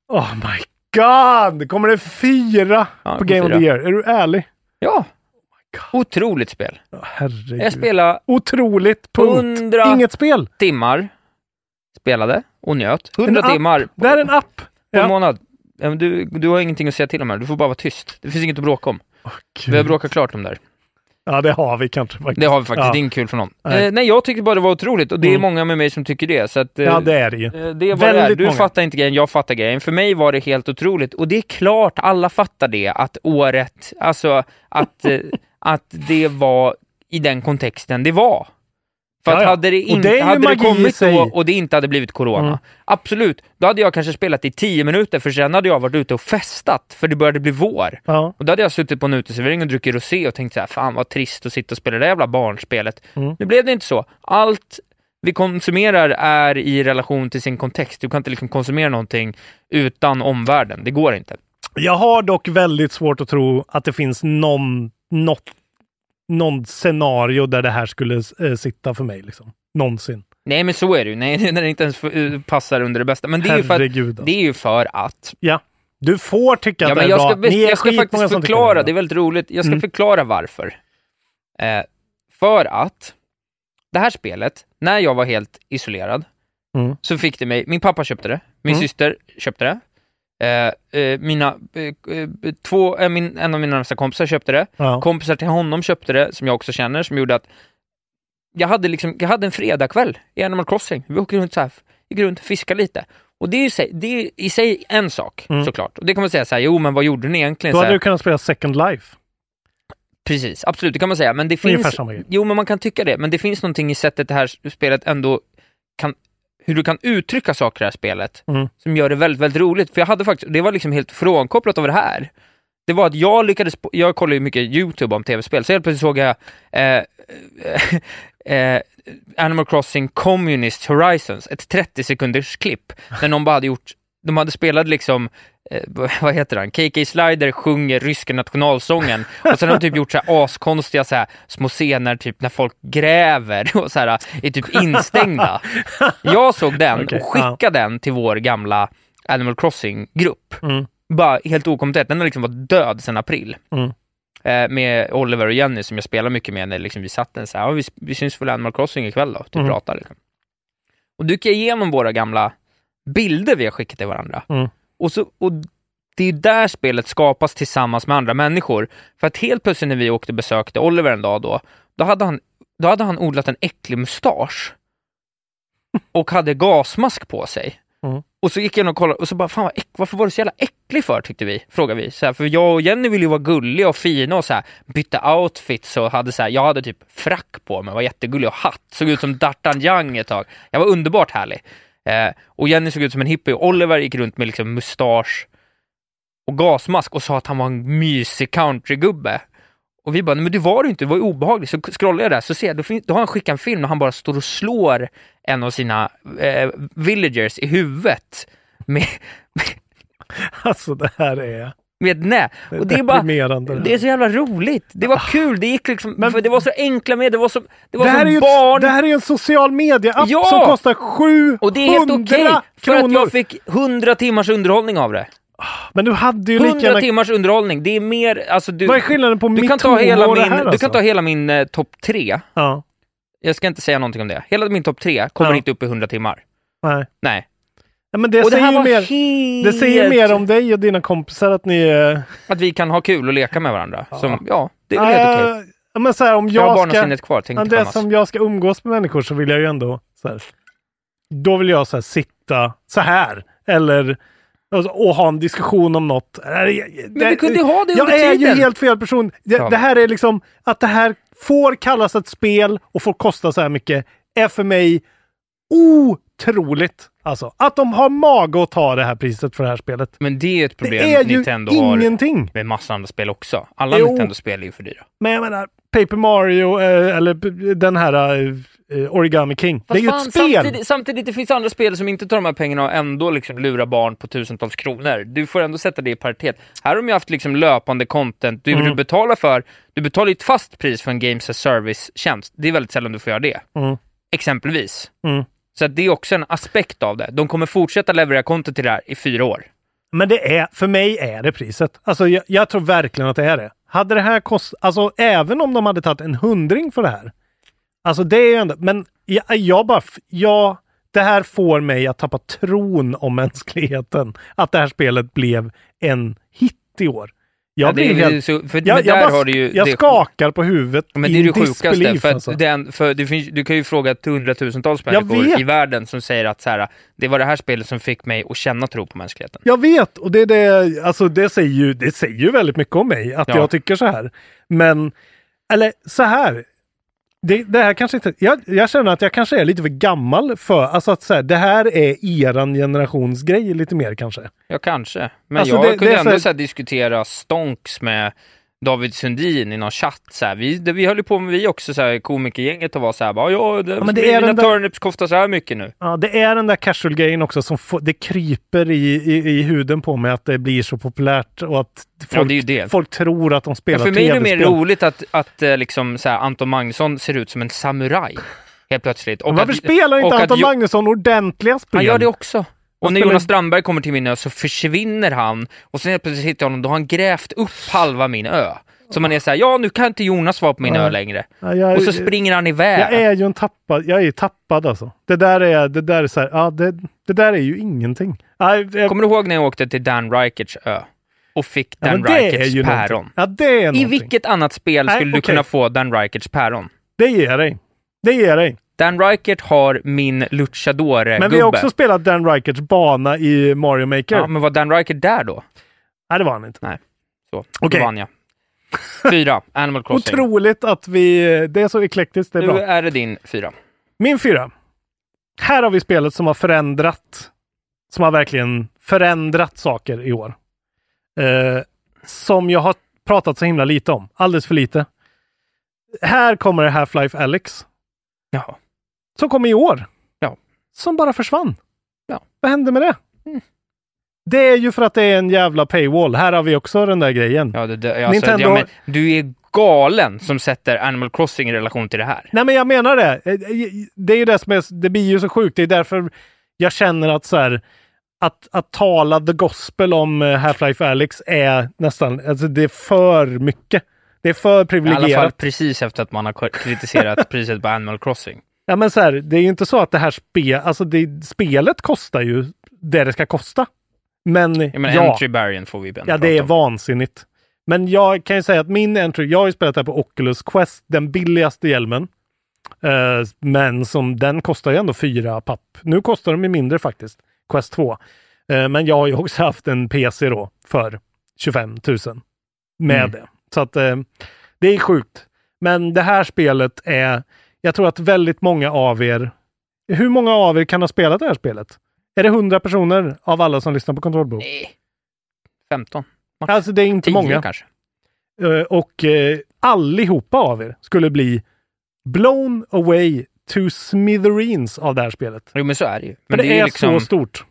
Oh my god! Kommer det fyra Ja, på Game kommer of the fyra. Year? Är du ärlig? Ja. Otroligt spel. Oh, herregud. Jag spelar Otroligt, punkt. 100 Inget spel. timmar. Spelade och njöt. 100 En app. timmar Det här är en app. på Ja. en månad. Du, du har ingenting att säga till om här. Du får bara vara tyst. Det finns inget att bråka om. Vi har bråkat klart om det här. Ja, det har vi kanske faktiskt. Det har vi faktiskt. Ja, Det är inget kul för någon. Nej. Eh, nej jag tyckte bara det var otroligt och det är Mm. många med mig som tycker det. Så att, eh, ja det är det ju. Eh, Det är vad det. Väldigt Du många. fattar inte grejen, jag fattar grejen. För mig var det helt otroligt. Och det är klart alla fattar det, att året, alltså att, eh, att det var i den kontexten det var. För att hade det inte det hade det kommit då och det inte hade blivit corona, Mm. absolut, då hade jag kanske spelat i tio minuter för sen hade jag varit ute och festat för det började bli vår. Ja. Och då hade jag suttit på en uteservering och druckit rosé och tänkt så här, fan vad trist att sitta och spela det där jävla barnspelet. Mm. Nu blev det inte så. Allt vi konsumerar är i relation till sin kontext. Du kan inte liksom konsumera någonting utan omvärlden. Det går inte. Jag har dock väldigt svårt att tro att det finns någon, något, någon scenario där det här skulle eh, sitta för mig. Liksom. Någonsin. Nej, men så är det ju. Nej, när det inte ens f- passar under det bästa. Men det är ju för att. Alltså. det är ju för att Ja, Du får tycka Ja, att det men är jag bra. ska, Ni är jag ska faktiskt förklara, det det är väldigt roligt. Jag ska Mm. förklara varför. Eh, för att det här spelet, när jag var helt isolerad, Mm. så fick det mig, min pappa köpte det, min Mm. syster köpte det, eh, eh, mina, eh, eh, två, eh, min, en av mina närmsta kompisar köpte det, Ja. kompisar till honom köpte det, som jag också känner, som gjorde att jag hade, liksom, jag hade en fredagkväll i Animal Crossing. Vi åkte runt så här, gick runt och fiskade lite. Och det är, sig, det är i sig en sak, Mm. såklart. Och det kan man säga så här, jo men vad gjorde ni egentligen? Då hade du kunnat spela Second Life. Precis, absolut, det kan man säga. Men det finns... Jo, men man kan tycka det. Men det finns någonting i sättet det här spelet ändå kan... Hur du kan uttrycka saker i det här spelet Mm. som gör det väldigt, väldigt roligt. För jag hade faktiskt, det var liksom helt frånkopplat av det här. Det var att jag lyckades, jag kollar ju mycket YouTube om tv-spel, så helt plötsligt såg jag eh, eh, Animal Crossing Communist Horizons, ett 30 sekunders klipp, där någon bara hade gjort, de hade spelat liksom eh, vad heter han, KK Slider sjunger ryska nationalsången och sen har de typ gjort så här askonstiga så här, små scener typ när folk gräver och så här, är typ instängda. Jag såg den Okej, och skickade den till vår gamla Animal Crossing-grupp. Mm. Bara helt okommenterat, den har liksom varit död sedan april. Mm. Eh, med Oliver och Jenny som jag spelar mycket med när liksom vi satt den så här, ja, vi, vi syns väl Animal Crossing ikväll då, typ Mm. pratar liksom. Och då gick jag igenom våra gamla bilder vi har skickat till varandra. Mm. Och, så, och det är där spelet skapas tillsammans med andra människor. För att helt plötsligt när vi åkte och besökte Oliver en dag då, då hade han, då hade han odlat en äcklig mustasch. Och hade gasmask på sig. Mm. Och så gick jag in och kollade och så bara, fan vad varför var du så jävla äcklig för tyckte vi, frågade vi. Så här, för jag och Jenny ville ju vara gulliga och fina och så här, byta outfits och hade så här, jag hade typ frack på mig, var jättegullig och hatt, såg ut som D'Artagnan ett tag. Jag var underbart härlig. Eh, och Jenny såg ut som en hippie och Oliver gick runt med liksom mustasch och gasmask och sa att han var en mysig countrygubbe. Och vi bara, nej men det var du inte, det var ju obehagligt. Så scrollar jag där så ser jag, då, då har han skickat en film och han bara står och slår en av sina eh, villagers i huvudet med, Alltså det här är, med ett nä. det är Och det är bara, det är så jävla roligt. Det var kul, det gick liksom, Men- för det var så enkla med, det var så, det var det, här som är barn. ett, det här är en social media-app Ja! som kostar 700 och det är helt okej, för att jag fick 100 timmars underhållning av det. Men du hade ju lika 100 gärna... timmars underhållning, det är mer, alltså du... Vad är skillnaden på du mitt kan ta hela och det min, här Du alltså? kan ta hela min eh, topp tre. Ja, Jag ska inte säga någonting om det. Hela min topp tre kommer Ja. inte upp i 100 timmar. nej. Nej. Ja, men det, och det säger här ju mer, helt... det säger mer om dig och dina kompisar att ni är... Att vi kan ha kul och leka med varandra. Ja. Som, ja, det är väl helt okej. Ja, men så här, om Jag har jag ska... barnasinnet kvar, tänk Ja, det som jag ska umgås med människor så vill jag ju ändå så här, Då vill jag så här, sitta så här. Eller och, och ha en diskussion om något. Men Men vi kunde ju ha det Jag under är ju helt fel person. Det, Ja. det här är liksom att det här får kallas ett spel och får kosta så här mycket är för mig otroligt. Alltså att de har mage att ta det här priset för det här spelet. Men det är ett problem det är ju Nintendo har ingenting. med massa andra spel också. Alla Jo. Nintendo-spel är ju för dyra. Men jag menar, Paper Mario eh, eller den här eh, Origami King. det är ju Fast ett fan, spel! Samtidigt, samtidigt, det finns andra spel som inte tar de här pengarna och ändå liksom lurar barn på tusentals kronor. Du får ändå sätta det i paritet. Här har de ju haft liksom löpande content. Du, Mm. du betalar för, du betalar ju ett fast pris för en Games as Service-tjänst. Det är väldigt sällan du får göra det. Mm. Exempelvis. Mm. Så att det är också en aspekt av det. De kommer fortsätta leverera content till det här i fyra år. Men det är, för mig är det priset. Alltså jag, jag tror verkligen att det är det. Hade det här kostat, alltså även om de hade tagit en hundring för det här. Alltså det är ju ändå, men jag, jag bara, ja, det här får mig att tappa tron om mänskligheten. Att det här spelet blev en hit i år. Jag Ja, blir ju helt... så, för, Jag, jag, bara, har du ju... jag det- skakar på huvudet Men det är det sjukaste, för, alltså. den, för det finns, du kan ju fråga till hundratusentals människor i världen som säger att så här, det var det här spelet som fick mig att känna tro på mänskligheten. Jag vet och det, är det, alltså det, säger ju, det säger ju väldigt mycket om mig att Ja. jag tycker så här. Men, eller så här. Det, det här kanske inte, jag, jag känner att jag kanske är lite för gammal för, alltså att så här, det här är eran generations grej lite mer kanske. Ja, kanske. Men Alltså, jag det- kunde det ändå så här, diskutera stonks med David Sundin i någon chatt. Så här. Vi, det, vi höll på med vi också, så här, komikergänget, och var så här, bara, ja, det, men det är mina där- turnips kostar så här mycket nu. Ja, det är den där casual-grejen också som får, det kryper i, i, i huden på mig att det blir så populärt och att folk, det är ju det. folk tror att de Ja, spelar för mig är det mer roligt att, att eh, liksom, så här, Anton Magnusson ser ut som en samuraj. Helt plötsligt. Och varför att- spelar inte att Anton Jo- Magnusson ordentliga spel? Han gör det också. Och när Jonas Strandberg kommer till min ö så försvinner han och sen helt plötsligt hittar jag honom, då har han grävt upp halva min ö. Så man är såhär, ja nu kan inte Jonas vara på min Ja. ö längre. Ja, jag, Och så springer han iväg. jag är ju en tappad, jag är tappad alltså. Det där är, det där är så här, ja det, det där är ju ingenting. Ja, jag, Kommer du ihåg när jag åkte till Dan Reicherts ö? Och fick ja, Dan men det är Reicherts ju päron? Ja, I vilket annat spel Nej, skulle du kunna få Dan Reicherts päron? Det ger dig. Det ger dig. Dan Reichert har min luchadore-gubbe. Men vi har också spelat Dan Reicherts bana i Mario Maker. Ja, men var Dan Reichert där då? Nej, det var han inte. Så, Okej. då vann jag. Fyra, Animal Crossing. Otroligt att vi... Det är så eklektiskt, det är Nu bra. är det din fyra. Min fyra. Här har vi spelet som har förändrat, som har verkligen förändrat saker i år. Eh, som jag har pratat så himla lite om. Alldeles för lite. Här kommer Half-Life Alyx. Ja. Som kom i år. Ja. Som bara försvann. Ja. Vad hände med det? Mm. Det är ju för att det är en jävla paywall. Här har vi också den där grejen. Ja, det, det, alltså, Nintendo- ja, men, du är galen som sätter Animal Crossing i relation till det här. Nej, men jag menar det. Eh, Det är ju det som är, det blir ju så sjukt. Det är därför jag känner att så här, att, att tala the gospel om eh, Half-Life Alyx är nästan, alltså det är för mycket. Det är för I alla fall privilegierat. precis efter att man har kritiserat priset på Animal Crossing. Ja, men så här, det är ju inte så att det här spe, alltså det, spelet kostar ju det det ska kosta. Men, Jag menar, ja, entry får vi ändå ja, det är om. vansinnigt. Men jag kan ju säga att min entry, jag har ju spelat det här på Oculus Quest, den billigaste hjälmen. Eh, men som den kostar ju ändå fyra papp. Nu kostar de ju mindre faktiskt, Quest 2. Eh, men jag har ju också haft en PC då för 25 000 med Mm. det. Så att eh, det är sjukt. Men det här spelet är, jag tror att väldigt många av er, hur många av er kan ha spelat det här spelet? Är det 100 personer av alla som lyssnar på Kontrollbehov? Nej. 15. Alltså det är inte 10 många. kanske. Eh, och eh, allihopa av er skulle bli blown away to smithereens av det här spelet. Jo, men så är det ju. För Men det, ju är liksom, så stort.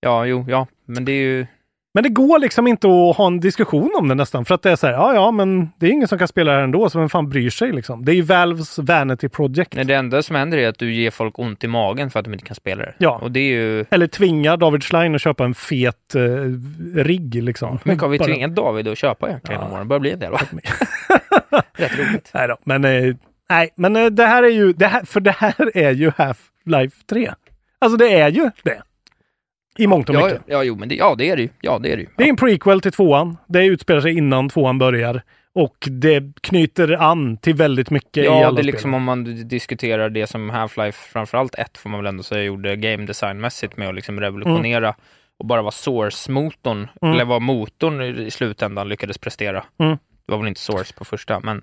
Ja, jo, ja. Men det är ju... Men det går liksom inte att ha en diskussion om det nästan. För att det är så här, ja ja, men det är ingen som kan spela det här ändå, så vem fan bryr sig liksom? Det är ju Valves Vanity Project. Nej, det enda som händer är att du ger folk ont i magen för att de inte kan spela det. Ja. Och det är ju... Eller tvingar David Schlein att köpa en fet eh, rigg liksom. Mycket har vi Bara- tvingat David att köpa egentligen Ja. Det börjar bli en del va? Rätt roligt. Nej då, men, eh, nej, men eh, det här är ju, det här, för det här är ju Half-Life 3. Alltså det är ju det. I mångt och Ja, mycket. ja, jo, men det, ja, det är det ju. Ja, det är det ju. Det är en prequel till tvåan. Det utspelar sig innan tvåan börjar. Och det knyter an till väldigt mycket i Ja, alla det är liksom spel. om man diskuterar det som Half-Life, framförallt ett får man väl ändå säga, gjorde game design-mässigt med att liksom revolutionera och bara vara source-motorn, Mm. eller vad motorn i i slutändan lyckades prestera. Mm. Det var väl inte source på första, men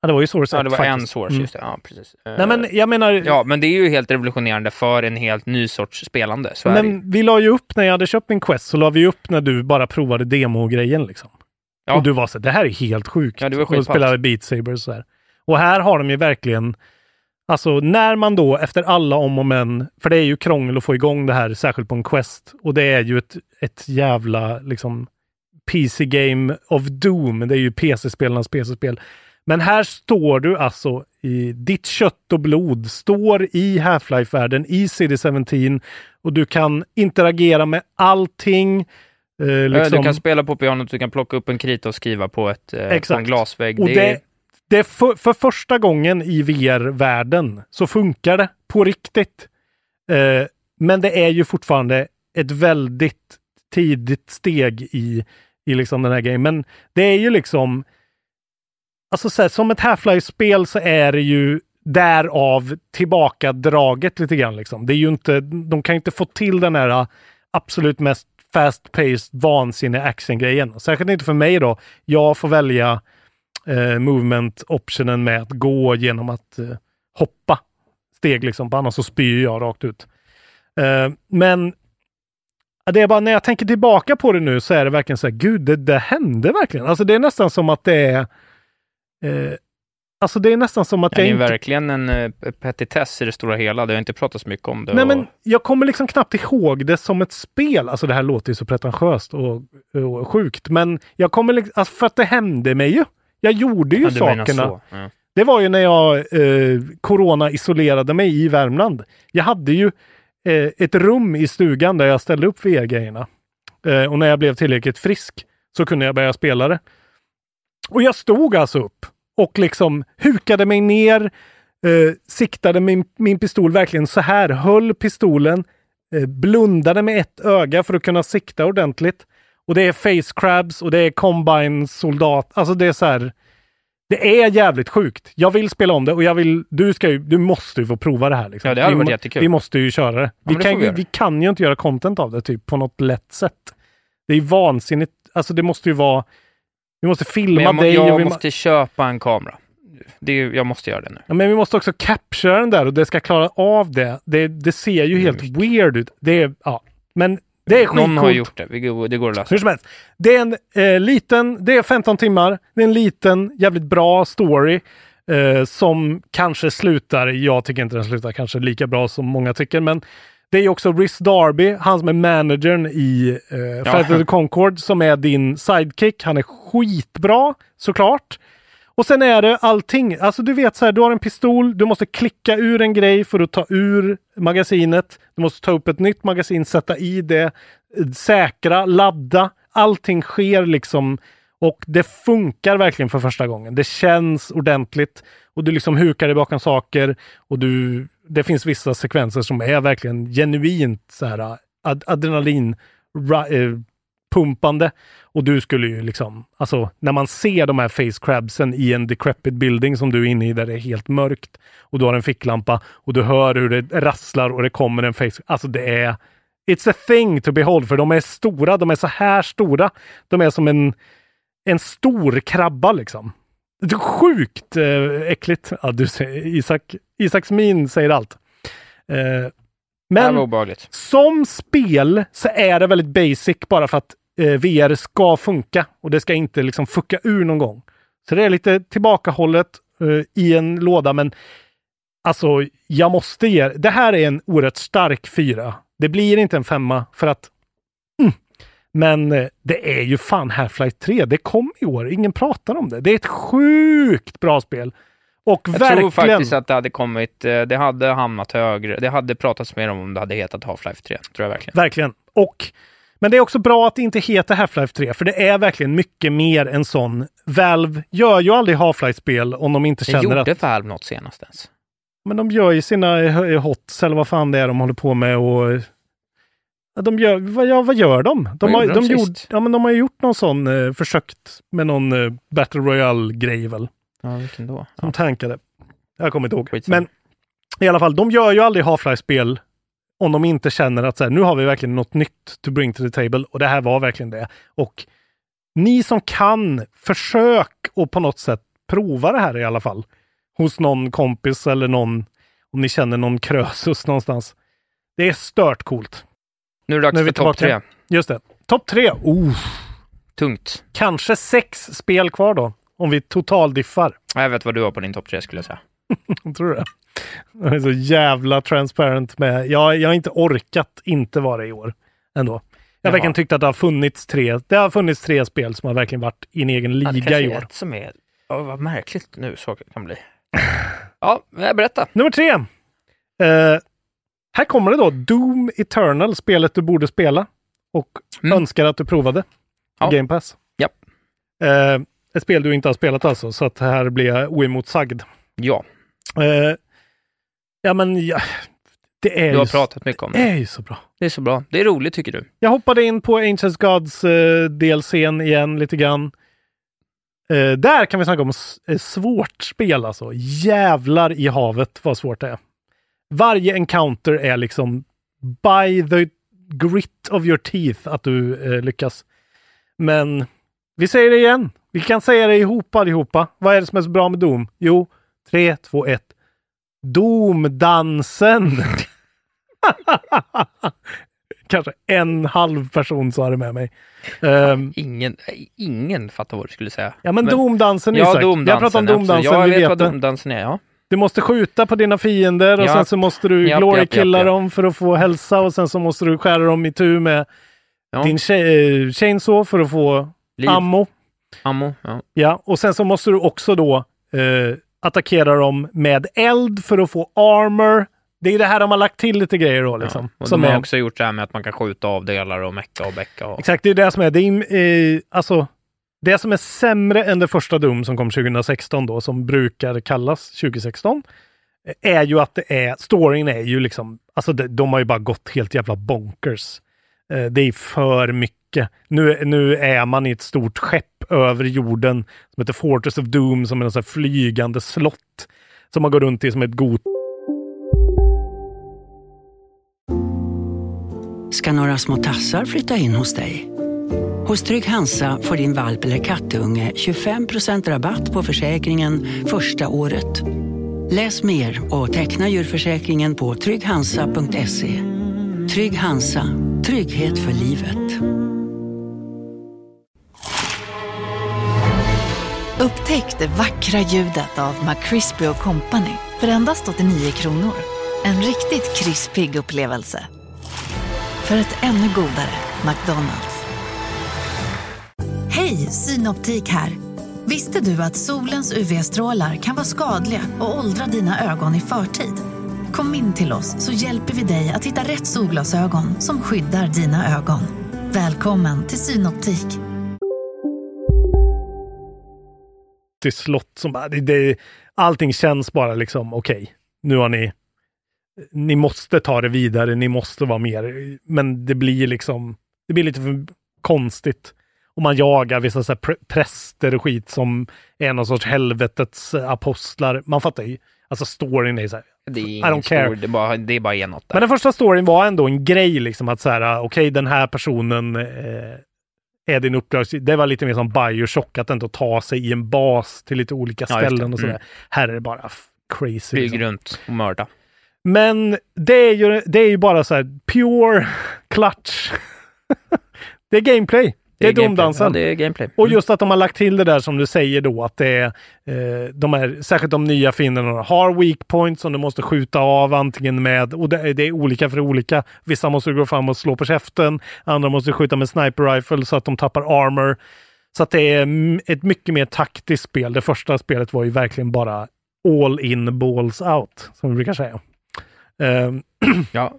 Ja, det var ju Source ja, 1 det var en faktiskt. source, Mm. just det. Ja, precis. Nej men jag menar, Ja, men det är ju helt revolutionerande för en helt ny sorts spelande. Så men vi la ju upp när jag hade köpt min Quest så la vi upp när du bara provade demogrejen liksom. Ja. Och du var så det här är helt sjukt. Ja, det var och spelade Beat Saber och så här. Och här har de ju verkligen, alltså när man då efter alla om och men, för det är ju krångel att få igång det här, särskilt på en Quest. Och det är ju ett, ett jävla liksom PC Game of Doom. Det är ju PC-spelarnas PC-spel. Men här står du alltså i ditt kött och blod, står i Half-Life-världen, i CD17 och du kan interagera med allting. Eh, liksom. Du kan spela på pianot, du kan plocka upp en krita och skriva på, ett, eh, på en glasvägg. Och det, det, är- det för, för första gången i VR-världen så funkar det på riktigt. Eh, men det är ju fortfarande ett väldigt tidigt steg i, i liksom den här grejen. Men det är ju liksom, alltså så här, som ett Half-Life-spel så är det ju därav tillbakadraget lite grann. Liksom. Det är ju inte, de kan inte få till den här äh, absolut mest fast-paced, vansinniga action-grejen. Särskilt inte för mig då. Jag får välja äh, eh, movement-optionen med att gå genom att eh, hoppa steg liksom, annars så spyr jag rakt ut. Eh, men det är bara när jag tänker tillbaka på det nu så är det verkligen så här, gud, det, det hände verkligen. Alltså det är nästan som att det är eh, Alltså det är nästan som att Ja, det jag är inte verkligen en eh, petitess i det stora hela. Det har inte pratats mycket om det. Nej, och... men jag kommer liksom knappt ihåg det som ett spel. Alltså det här låter ju så pretentiöst och, och sjukt, men jag kommer liksom, alltså för att det hände mig ju. Jag gjorde ju Ja, sakerna. så. Ja. Det var ju när jag eh, corona-isolerade mig i Värmland. Jag hade ju eh, ett rum i stugan där jag ställde upp VR-grejerna. Eh, och när jag blev tillräckligt frisk så kunde jag börja spela det. Och jag stod alltså upp och liksom hukade mig ner, eh, siktade min, min pistol verkligen så här, höll pistolen, eh, blundade med ett öga för att kunna sikta ordentligt. Och det är face crabs och det är combine soldat. Alltså det är så här. Det är jävligt sjukt. Jag vill spela om det och jag vill, du, ska ju, du måste ju få prova det här. Liksom. Ja, det hade vi, varit jättekul. Vi måste ju köra det. Vi, men det kan, vi vi kan ju inte göra content av det typ på något lätt sätt. Det är vansinnigt. Alltså det måste ju vara... Vi måste filma jag, dig och jag vi, må- måste köpa en kamera. Det är, jag måste göra det nu. ja, men vi måste också captura den där och det ska klara av det. Det, det ser ju helt weird ut. Det är, ja. Men det är skitcoolt. Någon har gjort det. Det går att lösa. Hur som helst. Det är en eh, liten, det är 15 timmar. Det är en liten, jävligt bra story. Eh, som kanske slutar, jag tycker inte den slutar kanske lika bra som många tycker, men det är också Rhys Darby, han som är managern i eh, Flight of the Concord, som är din sidekick. Han är skitbra, såklart. Och sen är det allting. Alltså du vet så här, du har en pistol, du måste klicka ur en grej för att ta ur magasinet. Du måste ta upp ett nytt magasin, sätta i det, säkra, ladda. Allting sker liksom och det funkar verkligen för första gången. Det känns ordentligt och du liksom hukar dig bakom saker och du, det finns vissa sekvenser som är verkligen genuint så här äh, ad, adrenalin-pumpande. Äh, och du skulle ju liksom, alltså när man ser de här face crabsen i en decrepit building som du är inne i där det är helt mörkt och du har en ficklampa och du hör hur det rasslar och det kommer en face. Alltså det är It's a thing to behold för de är stora. De är så här stora. De är som en, en stor krabba liksom. Det är sjukt eh, äckligt. Ja, du Isak, Isaks min säger allt. Eh, men som spel så är det väldigt basic bara för att eh, VR ska funka och det ska inte liksom fucka ur någon gång. Så det är lite tillbakahållet i en låda, men alltså jag måste ge, det här är en oerhört stark fyra. Det blir inte en femma för att men eh, det är ju fan Half-Life 3. Det kom i år. Ingen pratar om det. Det är ett sjukt bra spel. Och Jag verkligen... tror faktiskt att det hade kommit, eh, det hade hamnat högre. Det hade pratats mer om om det hade hetat Half-Life 3. Tror jag verkligen. Verkligen. Och, men det är också bra att det inte heter Half-Life 3, för det är verkligen mycket mer än sån. Valve gör ju aldrig Half-Life-spel om de inte Det känner gjorde att... Valve något senast ens? Men de gör ju sina eh, hots, eller vad fan det är de håller på med och... Ja, de gör, vad, ja, vad gör de? De, Vad har, de, de gjorde, sist? ja, men de har gjort någon sån, eh, försökt med någon eh, Battle Royale-grej väl, Ja, vilken då? som Ja. tankade. Jag kommer inte ihåg. Skitsamma. Men i alla fall, de gör ju aldrig Half-Life-spel om de inte känner att så här, nu har vi verkligen något nytt to bring to the table. Och det här var verkligen det. Och ni som kan, försök och på något sätt prova det här i alla fall. Hos någon kompis eller någon, om ni känner någon krösus någonstans. Det är stört coolt. Nu är det dags är för topp tre. Just det. Topp tre. Oh, Tungt. kanske sex spel kvar då. Om vi totaldiffar. Jag vet vad du har på din topp tre skulle jag säga. Tror du det? Jag är så jävla transparent med. Jag, jag har inte orkat inte vara i år ändå. Jag har verkligen tyckt att det har funnits tre. Det har funnits tre spel som har verkligen varit i en egen Ja, det liga i är år. ett som är... Ja, vad märkligt nu så kan bli. Ja, berätta. Nummer tre. Eh, här kommer det då. Doom Eternal, spelet du borde spela. Och Mm. önskar att du provade. Ja. Game Pass. Japp. Eh, ett spel du inte har spelat alltså, så att här blir jag oemotsagd. Ja, Eh, ja, men ja, det är du har ju pratat mycket om det det. är ju så bra. Det är så bra. Det är roligt tycker du. Jag hoppade in på Ancients Gods eh, DLCn igen lite grann. Eh, där kan vi snacka om svårt spel alltså. Jävlar i havet vad svårt det är. Varje encounter är liksom by the grit of your teeth att du eh, lyckas. Men vi säger det igen. Vi kan säga det ihop allihopa. Vad är det som är så bra med Doom? Jo, 3, 2, 1. Doom-dansen! Kanske en halv person sa det med mig. Ehm, Ingen, ingen fattar vad du skulle säga. ja, men, Men- Domdansen Ja, Isak. domdansen. Jag pratar om domdansen, Ja, jag vet vet vad domdansen är. Ja. Du måste skjuta på dina fiender och Ja. sen så måste du Japp, glory killa japp. dem för att få hälsa och sen så måste du skära dem i tur med Ja. din eh, chainsaw för att få Liv, ammo. ammo. Ja. Ja, och sen så måste du också då eh, attackera dem med eld för att få armor Det är det här de har lagt till lite grejer då liksom. Och som de har är, också gjort det här med att man kan skjuta av delar och mecka och bäcka. Och... Exakt, det är det som är. Det, är, eh, alltså, det som är sämre än det första Doom som kom 2016 då, som brukar kallas 2016, är ju att det är, storyn är ju liksom, alltså de, de har ju bara gått helt jävla bonkers. Eh, det är för mycket. Nu, nu är man i ett stort skepp över jorden som heter Fortress of Doom, som är en sån här flygande slott som man går runt i som ett got ska några små tassar flytta in hos dig. Hos Trygg Hansa får din valp eller kattunge 25% rabatt på försäkringen första året. Läs mer och teckna djurförsäkringen på trygghansa.se. Trygg Hansa, trygghet för livet. Upptäck det vackra ljudet av McCrispy Company för endast 89 kronor. En riktigt krispig upplevelse. För ett ännu godare McDonalds. Synoptik här. Visste du att solens UV-strålar kan vara skadliga och åldra dina ögon i förtid? Kom in till oss så hjälper vi dig att hitta rätt solglasögon som skyddar dina ögon. Välkommen till Synoptik. till slott som bara, det, det, allting känns bara liksom okej. nu har ni, ni måste ta det vidare, ni måste vara mer, men det blir liksom, det blir lite för konstigt. Och man jagar vissa så här pr- präster och skit som är någon sorts helvetets apostlar. Man fattar ju, alltså storyn är så här, Det är ingen care. stor, det är bara, det är bara enåt. Men den första storyn var ändå en grej, liksom att så här, okej, den här personen eh, är din uppdrags... Det var lite mer som Bioshock, att ändå ta sig i en bas till lite olika Ja, ställen och sådär. Mm. Här är det bara crazy. Flyg Liksom. runt och mörda. Men det är, ju, det är ju bara så här pure clutch. det är gameplay. Det är, domdansen. Ja, det är gameplay. Och Mm. just att de har lagt till det där som du säger då, att det är eh, de här, särskilt de nya fienderna har weak points som du måste skjuta av antingen med, och det, är- det är olika för olika. Vissa måste gå fram och slå på käften, andra måste skjuta med sniper rifle så att de tappar armor. Så att det är ett mycket mer taktiskt spel. Det första spelet var ju verkligen bara all in balls out, som vi brukar säga. Ehm, Ja.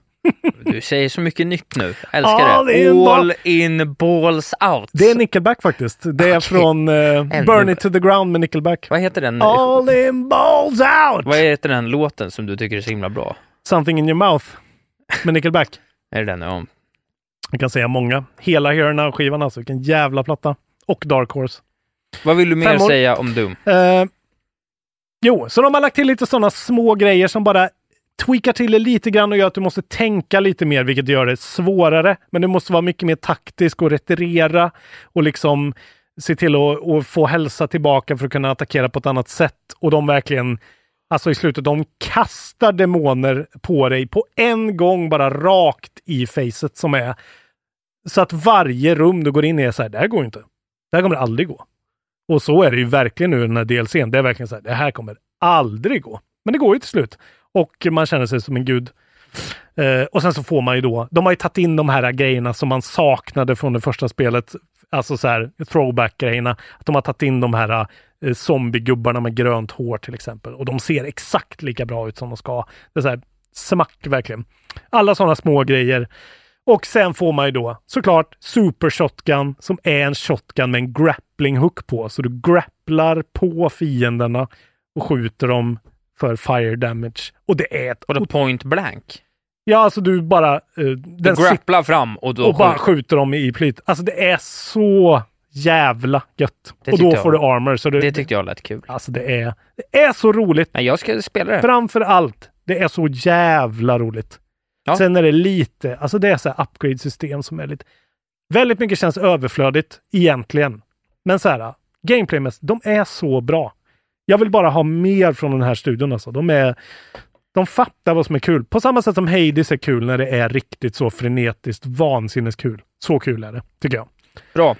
Du säger så mycket nytt nu. Älskar Ja, det. det All in balls out. det är Nickelback faktiskt. Det är Okej. från eh, Burn it to the ground med Nickelback. Vad heter den? All in balls out! Vad heter den låten som du tycker är så himla bra? Something in your mouth med Nickelback. Är det den? Ja. Jag kan säga många. Hela Here Now skivan alltså. Vilken jävla platta. Och Dark Horse. Vad vill du mer säga om Doom? Eh, jo, så de har lagt till lite sådana små grejer som bara tweakar till det lite grann och gör att du måste tänka lite mer, vilket gör det svårare. Men du måste vara mycket mer taktisk och retirera och liksom se till att, få hälsa tillbaka för att kunna attackera på ett annat sätt. Och de verkligen, alltså i slutet, de kastar demoner på dig på en gång, bara rakt i facet som är så att varje rum du går in i är så här, det här går inte. Det här kommer aldrig gå. Och så är det ju verkligen nu i den här DLCn. Det är verkligen så här, det här kommer aldrig gå. Men det går ju till slut. Och man känner sig som en gud. Eh, och sen så får man ju då, de har ju tagit in de här grejerna som man saknade från det första spelet. Alltså så här throwback-grejerna. Att de har tagit in de här eh, zombiegubbarna med grönt hår till exempel. Och de ser exakt lika bra ut som de ska. Det är så här smack verkligen. Alla sådana små grejer. Och sen får man ju då såklart Super Shotgun som är en shotgun med en grappling hook på. Så du grapplar på fienderna och skjuter dem för fire damage. Och det är ett... Och då point blank? Ja, alltså du bara... den Du grapplar fram och då och bara skjuter- dem i plyt. Alltså det är så jävla gött. Det och då jag- får du armor. Så du, Det tyckte jag lät kul. Alltså det är, det är så roligt. Nej, jag ska spela det. Framför allt, det är så jävla roligt. Ja. Sen är det lite, alltså det är så här upgrade-system som är lite... Väldigt mycket känns överflödigt egentligen. Men så här, gameplaymässigt, de är så bra. Jag vill bara ha mer från den här studion alltså. De är... De fattar vad som är kul. På samma sätt som Hades är kul när det är riktigt så frenetiskt vansinneskul. Så kul är det, tycker jag. Bra.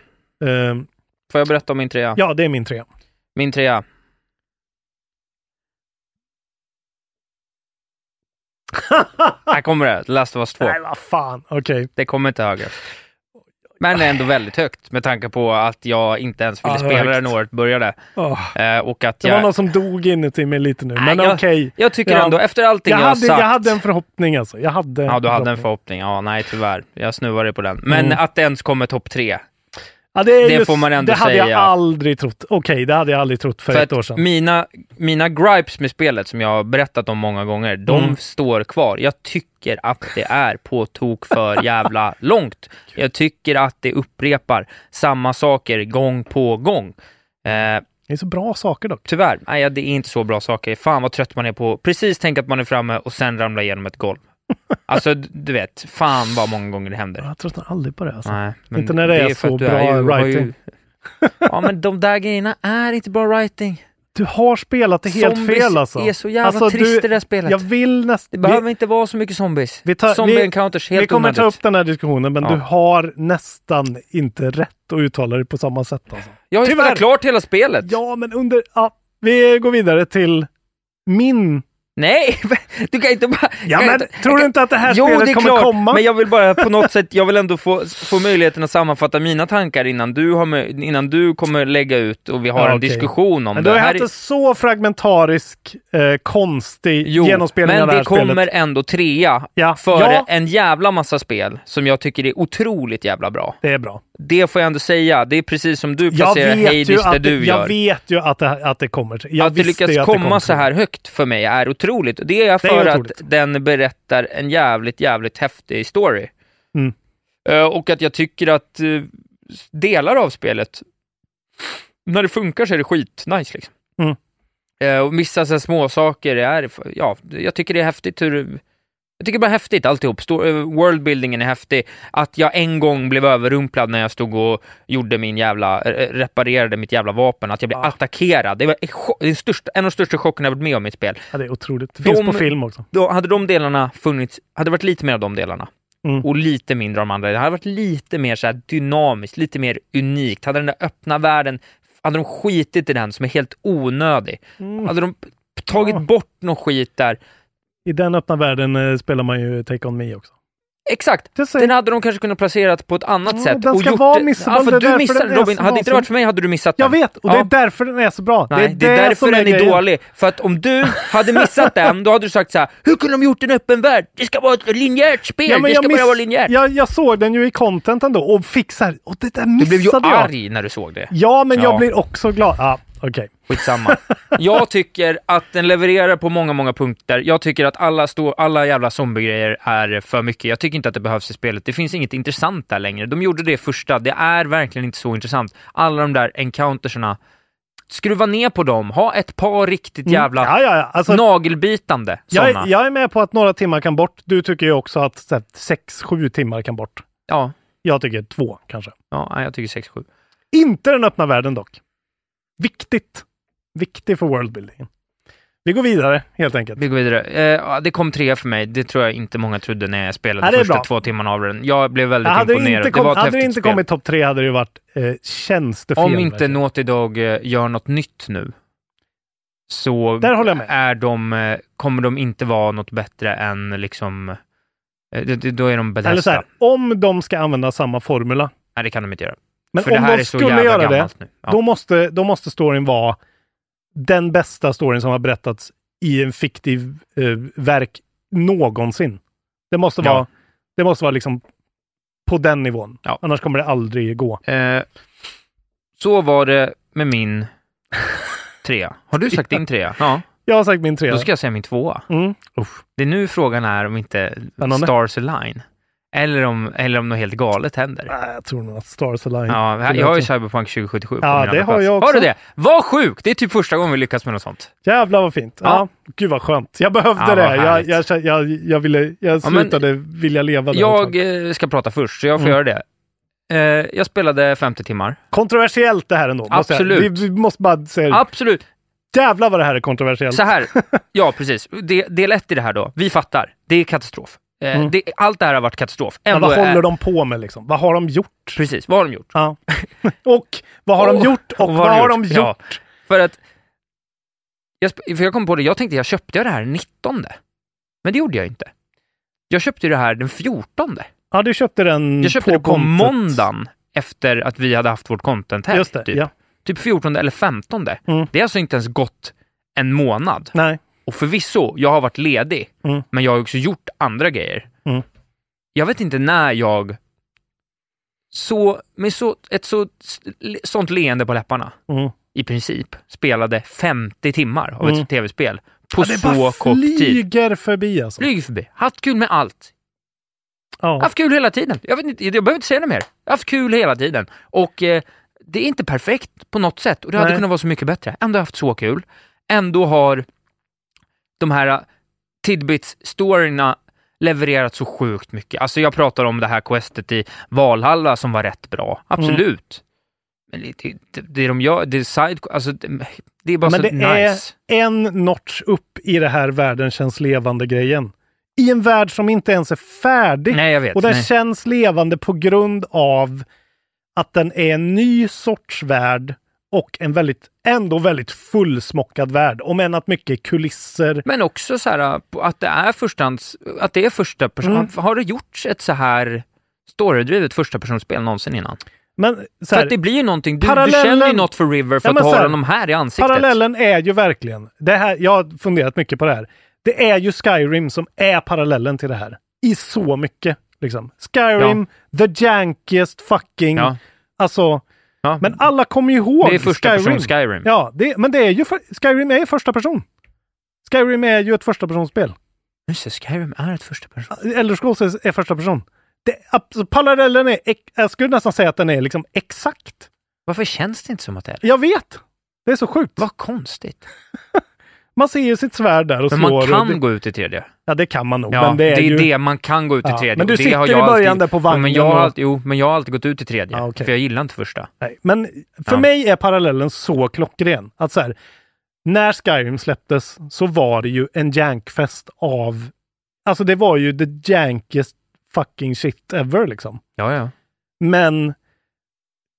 Ehm, Får jag berätta om min trea? ja, det är min trea. Min trea. Här kommer det. Last of Us 2. Nej, vad fan. Okej. Det kommer inte högre. Men ändå väldigt högt med tanke på att jag inte ens ville Ja, det spela det när året började. Åh, Eh, och att det jag... var någon som dog inuti mig lite nu, men okej. Jag tycker Ja. ändå, efter allting Jag jag, hade, sagt... jag hade en förhoppning alltså. Jag hade Ja, du hade en förhoppning. Ja, nej tyvärr. Jag snuvade på den. Men Mm. att det ens kommer topp tre. Ja, det det just, får man ändå Det hade jag säga. aldrig trott. Okej, det hade jag aldrig trott för, För ett år sedan. mina, mina gripes med spelet, som jag har berättat om många gånger, de Mm. står kvar. Jag tycker att det är på tok för jävla långt. Jag tycker att det upprepar samma saker gång på gång. Eh, Det är så bra saker dock. tyvärr, nej, det är inte så bra saker. Fan vad trött man är på precis tänka att man är framme och sen ramla igenom ett golv. Alltså, du vet, fan vad många gånger det händer. Jag tröttnar aldrig på det. Alltså. Nej, Inte när det är för så bra ju- har writing. Ja, men de där grejerna är inte bra writing. Du har spelat det helt Zombies fel alltså. är så jävla alltså, trist du, i det spelet. Jag vill Det nästan... behöver inte vara så mycket zombies. Vi tar- Zombie vi- encounters, helt Vi kommer ta upp den här diskussionen, men Ja. du har nästan inte rätt att uttala det på samma sätt. Alltså. Jag har ju spelat klart hela spelet. Ja, men under... Ja, vi går vidare till min... Nej, du kan inte bara... Ja, men inte, tror du inte att det här jo, spelet det är kommer klart, komma? men jag vill bara på något sätt, jag vill ändå få, få möjligheten att sammanfatta mina tankar innan du, har, innan du kommer lägga ut och vi har Ja, en okej. diskussion om Men det. du har haft en så fragmentarisk, eh, konstig Jo, genomspelning men av det här det kommer spelet. ändå trea Ja. före Ja. en jävla massa spel som jag tycker är otroligt jävla bra. Det är bra. Det får jag ändå säga. Det är precis som du Jag placerar Hades där det- du jag gör. vet ju att det, att det kommer. Jag att det lyckas att det komma kommer så här högt för mig är otroligt. Och Det är Det är för att otroligt. den berättar en jävligt, jävligt häftig story. Mm. Eh, och att jag tycker att eh, delar av spelet, när det funkar så är det skitnice liksom. Mm. Eh, och vissa små saker är, ja, jag tycker det är häftigt hur jag tycker bara häftigt alltihop. Stor, eh, worldbuildingen är häftig. Att jag en gång blev överrumplad när jag stod och gjorde min jävla, eh, reparerade mitt jävla vapen. Att jag blev Ja. attackerad. Det var den största, en av de största chockerna jag varit med om i ett spel. Ja, det är otroligt. Det finns De- på film också. Då hade de delarna funnits, hade det varit lite mer av de delarna. Mm. Och lite mindre av de andra. Det hade varit lite mer så dynamiskt, lite mer unikt. Hade den där öppna världen, hade de skitit i den som är helt onödig. Mm. Hade de tagit Ja. bort någon skit där. I den öppna världen eh, spelar man ju Take On Me också. Exakt! Den hade de kanske kunnat placera på ett annat sätt. den och ska gjort vara missable, Ja, är du därför missade är Robin. Hade det inte varit för mig hade du missat den. Jag vet, och det är därför den är så bra. Nej, det är, det därför som den är grejen. dålig. För att om du hade missat den, då hade du sagt så här: hur kunde de gjort en öppen värld? Det ska vara ett linjärt spel, Ja, det jag, ska bara vara linjärt. jag, jag såg den ju i contenten då och fick så här, och det där Du missade blev ju jag. arg när du såg det. Ja, men Ja. jag blir också glad. Ja, okej. Skitsamma. Jag tycker att den levererar på många, många punkter. Jag tycker att alla, stå, alla jävla zombiegrejer är för mycket. Jag tycker inte att det behövs i spelet. Det finns inget intressant där längre. De gjorde det första. Det är verkligen inte så intressant. Alla de där encounterserna. Skruva ner på dem. Ha ett par riktigt Mm. jävla Ja, ja, ja. Alltså, nagelbitande jag, är- jag är med på att några timmar kan bort. Du tycker ju också att så här, sex, sju timmar kan bort. Ja, Jag tycker två kanske. ja, jag tycker 6-7. Inte den öppna världen dock. Viktigt. Viktig för worldbuildingen. Vi går vidare helt enkelt. Vi går vidare. Eh, det kom tre för mig. Det tror jag inte många trodde när jag spelade det är första bra. två timmarna av den. Jag blev väldigt hade det imponerad. inte, kom, det var ett hade det inte spel. kommit topp tre hade det varit eh, tjänstefel. Om inte verkligen. Naughty Dog eh, gör något nytt nu, så Där håller jag med. Är de, eh, kommer de inte vara något bättre än liksom... eh, det- det- Då är de Eller Bethesda. så här, om de ska använda samma formula. Nej, det kan de inte göra. Men För om de skulle göra det. Ja. då, måste, då måste storyn vara den bästa storyn som har berättats i en fiktiv eh, verk någonsin. Det måste Ja. vara, det måste vara liksom på den nivån. Ja. Annars kommer det aldrig gå. Eh, så var det med min trea. Har du sagt din trea? Ja. Jag har sagt min trea. Då ska jag säga min tvåa. Mm. Det är nu frågan är om inte Spännande. Stars Align. Eller om, eller om något helt galet händer. Nej, jag tror nog att Stars Align. Ja, jag har ju. Cyberpunk 2077 på Ja, min det har plats. jag också. Har du det? Vad sjukt! Det är typ första gången vi lyckas med något sånt. Jävlar vad fint. Ja. Ja. Gud vad skönt. Jag behövde Ja, det. Jag, jag, jag, jag, ville, jag Ja, men- slutade vilja leva. Jag tag. eh, ska prata först, så jag får Mm. göra det. Eh, jag spelade 50 timmar. Kontroversiellt det här ändå. Absolut. Vi, vi måste bara säga Absolut. Jävlar vad det här är kontroversiellt. Så här, ja precis. De, del ett i det här då, vi fattar. Det är katastrof. Eh, Mm. det, allt det här har varit katastrof. Men Ändå vad håller är, de på med liksom? Vad har de gjort? Precis, vad har de gjort? Ja. och vad har de gjort? Och, vad har de gjort? Ja, för att, jag, för jag kom på det, jag tänkte jag köpte det här 19. Men det gjorde jag inte. Jag köpte det här den 14. Ja, du köpte den Jag köpte på det på kontot. måndagen efter att vi hade haft vårt content här. Just det, typ. ja. typ 14 eller 15. Mm. Det har alltså inte ens gått en månad. Nej. Och förvisso, jag har varit ledig, Mm. men jag har också gjort andra grejer. Mm. Jag vet inte när jag så, med så, ett så, sånt leende på läpparna, Mm. i princip, spelade 50 timmar av Mm. ett tv-spel på Ja, det så kort tid. flyger förbi alltså. Flyger förbi. Haft kul med allt. Ja. Haft kul hela tiden. Jag, vet inte, jag behöver inte säga något mer. Haft kul hela tiden. Och eh, det är inte perfekt på något sätt och det hade Nej. kunnat vara så mycket bättre. Ändå haft så kul. Ändå har de här uh, Tidbits-storyna levererat så sjukt mycket. Alltså jag pratar om det här questet i Valhalla som var rätt bra. Absolut. Men det, det, det de gör, det är side... Alltså, det, det är bara Men så det nice. är en notch upp i det här världen känns levande-grejen. I en värld som inte ens är färdig. Nej, jag vet. Och den Nej. känns levande på grund av att den är en ny sorts värld och en väldigt, ändå väldigt fullsmockad värld. Om än att mycket kulisser. Men också så här, att det är förstahands, att det är första person. Mm. Har det gjorts ett så här storydrivet första personspel någonsin innan? Men så För här, att det blir ju någonting, du, du känner ju något för River för Ja, att har här, honom här i ansiktet. Parallellen är ju verkligen, det här, jag har funderat mycket på det här. Det är ju Skyrim som är parallellen till det här. I så mycket. Liksom. Skyrim, the jankiest fucking... Ja. Alltså, Ja. men alla kommer ju ihåg Det är första Skyrim. person Skyrim. Ja, det, men det är ju för, Skyrim är första person. Skyrim är ju ett första personsspel. Just det, Skyrim är ett första person. Elder Scrolls är, är första person. Det, alltså, parallellen är, jag skulle nästan säga att den är liksom exakt. Varför känns det inte som att det är? Jag vet! Det är så sjukt. Vad konstigt. Man ser ju sitt svärd där och Men slår. man och kan det, gå ut i tredje. Ja, det kan man nog. Ja, men det är, ju... det, man kan gå ut i Ja, tredje. men du det sitter i början alltid... där på Ja, men vagnen jag har alltid, jo, men jag har alltid gått ut i tredje. Ja, okej. För jag gillar inte första. Nej, men för Ja. mig är parallellen så klockren. Att så här, när Skyrim släpptes så var det ju en jankfest av... Alltså det var ju the jankiest fucking shit ever liksom. Ja, ja. Men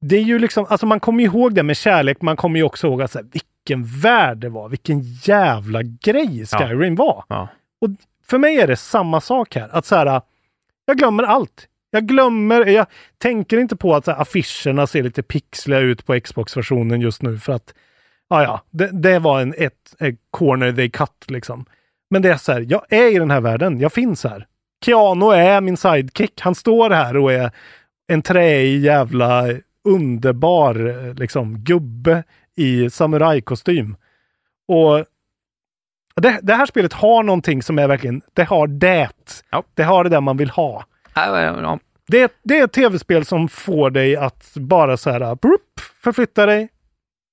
det är ju liksom, alltså man kommer ihåg det med kärlek, man kommer ju också ihåg att så här, vilken värld det var, vilken jävla grej Skyrim var. Ja. Och för mig är det samma sak här, att så här, jag glömmer allt. Jag glömmer, jag tänker inte på att så här, affischerna ser lite pixliga ut på Xbox-versionen just nu för att, ja ja, det, det var en ett, ett corner they cut liksom. Men det är så här, jag är i den här världen, jag finns här. Keanu är min sidekick, han står här och är en träig jävla underbar liksom gubbe i samurajkostym. Och det, det här spelet har någonting som är verkligen, det har det. Ja. Det har det där man vill ha. Ja. Det, det är ett tv-spel som får dig att bara så här, brup, förflytta dig.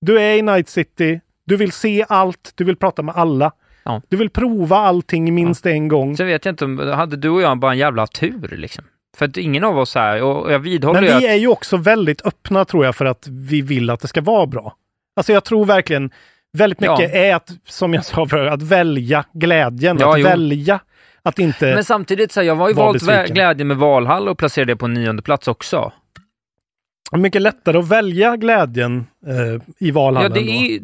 Du är i Night City, du vill se allt, du vill prata med alla. Ja. Du vill prova allting minst en gång. Så vet jag inte, om- hade du och jag bara en jävla tur liksom? För att ingen av oss här, och jag vidhåller Men vi att... är ju också väldigt öppna tror jag för att vi vill att det ska vara bra. Alltså jag tror verkligen väldigt Ja. mycket är att, som jag sa förut, att välja glädjen. Ja, att jo. välja att inte... Men samtidigt, så här, jag har ju valt besviken. glädjen med Valhall och placerade det på nionde plats också. mycket lättare att välja glädjen eh, i Valhalla Ja, det är...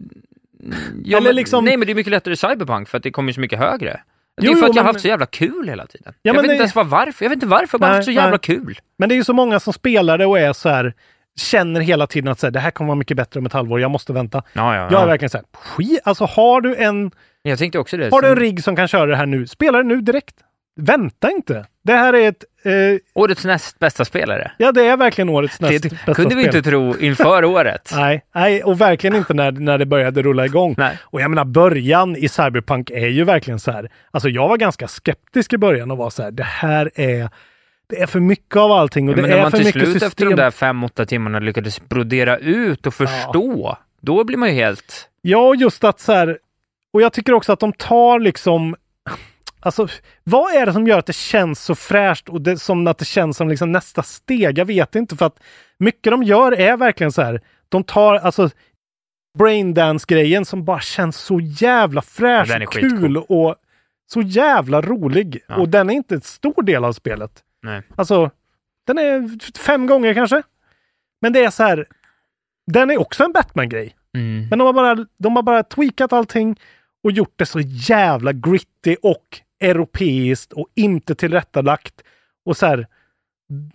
Ja, Eller men, liksom- Nej, men det är mycket lättare i Cyberpunk för att det kommer så mycket högre. Det är Jo, för jo, att jag har men- haft så jävla kul hela tiden. Ja, jag vet det- inte ens varför. Jag vet inte varför, bara Nej, haft så jävla nej. kul. Men det är ju så många som spelar det och är så här, känner hela tiden att så här, det här kommer vara mycket bättre om ett halvår, jag måste vänta. Ja, ja, Jag är verkligen så här, skit, alltså har du en, Jag tänkte också det. har du en rigg som kan köra det här nu, spela det nu direkt. Vänta inte. Det här är ett, eh, Årets näst bästa spelare. ja det är verkligen årets näst Det bästa kunde vi inte tro inför året. Nej, nej, och verkligen inte när, när det började rulla igång. Nej. Och jag menar, början i Cyberpunk är ju verkligen så här. Alltså jag var ganska skeptisk i början och var så här, det här är, det är för mycket av allting och Ja, men det när är man för till mycket slut system. efter de där fem, åtta timmarna lyckades brodera ut och förstå, då blir man ju helt... Ja, just att så här, och jag tycker också att de tar liksom Alltså, vad är det som gör att det känns så fräscht och det, som att det känns som liksom nästa steg? Jag vet inte för att mycket de gör är verkligen så här. De tar alltså braindance-grejen som bara känns så jävla fräsch och kul och så jävla rolig. Ja. Och den är inte en stor del av spelet. Nej. Alltså, den är fem gånger kanske. Men det är så här. Den är också en Batman-grej. Mm. Men de har, bara, de har bara tweakat allting och gjort det så jävla gritty och europeiskt och inte tillrättalagt. Och så här,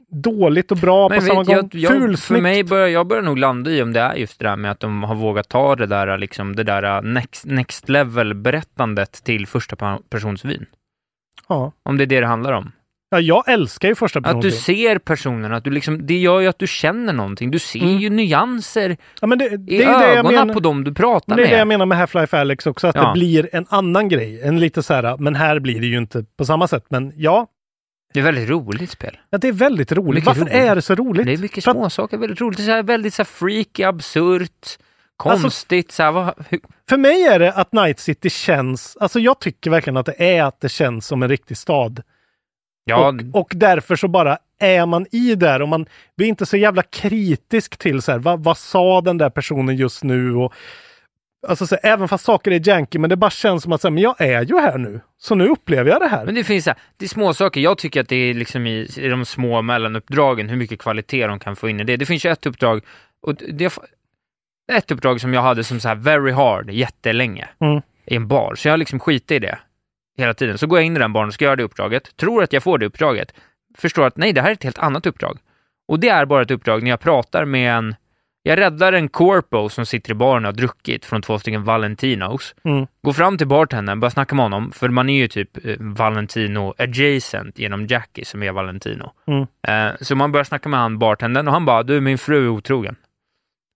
dåligt och bra Men på samma vet, gång. jag, jag, för Fulsnyggt. mig börjar, jag börjar nog landa i om det är just det där med att de har vågat ta det där, liksom, det där next, next level-berättandet till första personsvin. Ja. Om det är det det handlar om. Ja, jag älskar ju första Att du personen. ser personen, att du liksom, det gör ju att du känner någonting. Du ser Mm. ju nyanser Ja, men det, det i ögonen menar. på dem du pratar Men det är det jag med. menar med Half-Life Alex också, att Ja. det blir en annan grej. En lite så här, men här blir det ju inte på samma sätt. Men ja, Det är väldigt roligt spel. ja det är väldigt roligt. Mycket Varför roligt. är det så roligt? Det är mycket att- småsaker, väldigt roligt. Det är så här, väldigt så här freaky, absurt, konstigt. så här, vad, För mig är det att Night City känns, alltså jag tycker verkligen att det är att det känns som en riktig stad. Ja, Och, och därför så bara är man i där och man blir inte så jävla kritisk till så här, vad, vad sa den där personen just nu? Och, alltså så, även fast saker är janky, men det bara känns som att så men jag är ju här nu. Så nu upplever jag det här. Men det finns så här, det är små saker. Jag tycker att det är liksom i, i de små mellanuppdragen, hur mycket kvalitet de kan få in i det. Det finns ju ett uppdrag, och det ett uppdrag som jag hade som så här very hard jättelänge Mm. i en bar. Så jag har liksom skitit i det hela tiden. Så går jag in i den baren och ska göra det uppdraget, tror att jag får det uppdraget, förstår att nej, det här är ett helt annat uppdrag. Och det är bara ett uppdrag när jag pratar med en jag räddar en corpo som sitter i baren och har druckit från två stycken Valentinos. Mm. Går fram till bartendern, börjar snacka med honom, för man är ju typ eh, Valentino adjacent genom Jackie som är Valentino. Mm. Eh, så man börjar snacka med han bartendern och han bara, du min fru är otrogen.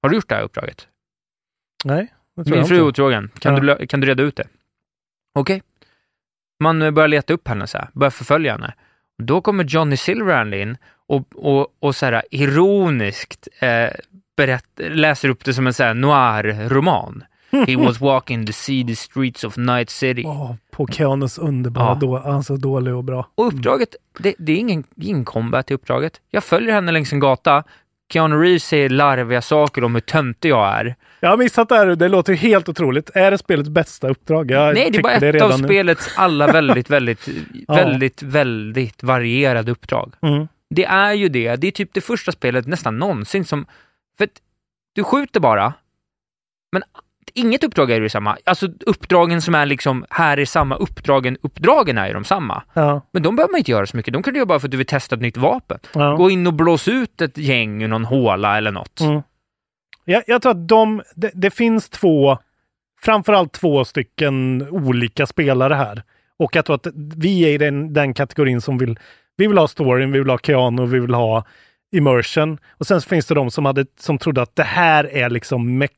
Har du gjort det här uppdraget? Nej, det tror Min jag fru är otrogen. Kan, Ja. du, kan du reda ut det? Okej. Man börjar leta upp henne så här, börjar förfölja henne. Då kommer Johnny Silverhand in och, och, och så här ironiskt eh, berätt, läser upp det som en så här noir-roman. He was walking the seedy streets of Night City. Åh, på Keanus underbara, Ja. då, alltså dålig och bra. Och uppdraget, det, det är ingen, ingen combat i uppdraget. Jag följer henne längs en gata. Keanu Reeves säger larviga saker om hur töntig jag är. Jag har missat det här, det låter ju helt otroligt. Är det spelets bästa uppdrag? Jag Nej, det är bara ett redan av nu. spelets alla väldigt, väldigt, Ja. väldigt, väldigt varierade uppdrag. Mm. Det är ju det. Det är typ det första spelet nästan någonsin som... För att du skjuter bara, men inget uppdrag är ju samma. Alltså uppdragen som är liksom, här är samma uppdragen, uppdragen är ju de samma. Ja, Men de behöver man inte göra så mycket. De kan du göra bara för att du vill testa ett nytt vapen. ja. Gå in och blås ut ett gäng ur någon håla eller något. Mm. Jag, jag tror att de, det, det finns två, framförallt två stycken olika spelare här. Och jag tror att vi är i den, den kategorin som vill, vi vill ha storyn, vi vill ha Keanu, vi vill ha immersion. Och sen finns det de som, hade, som trodde att det här är liksom me,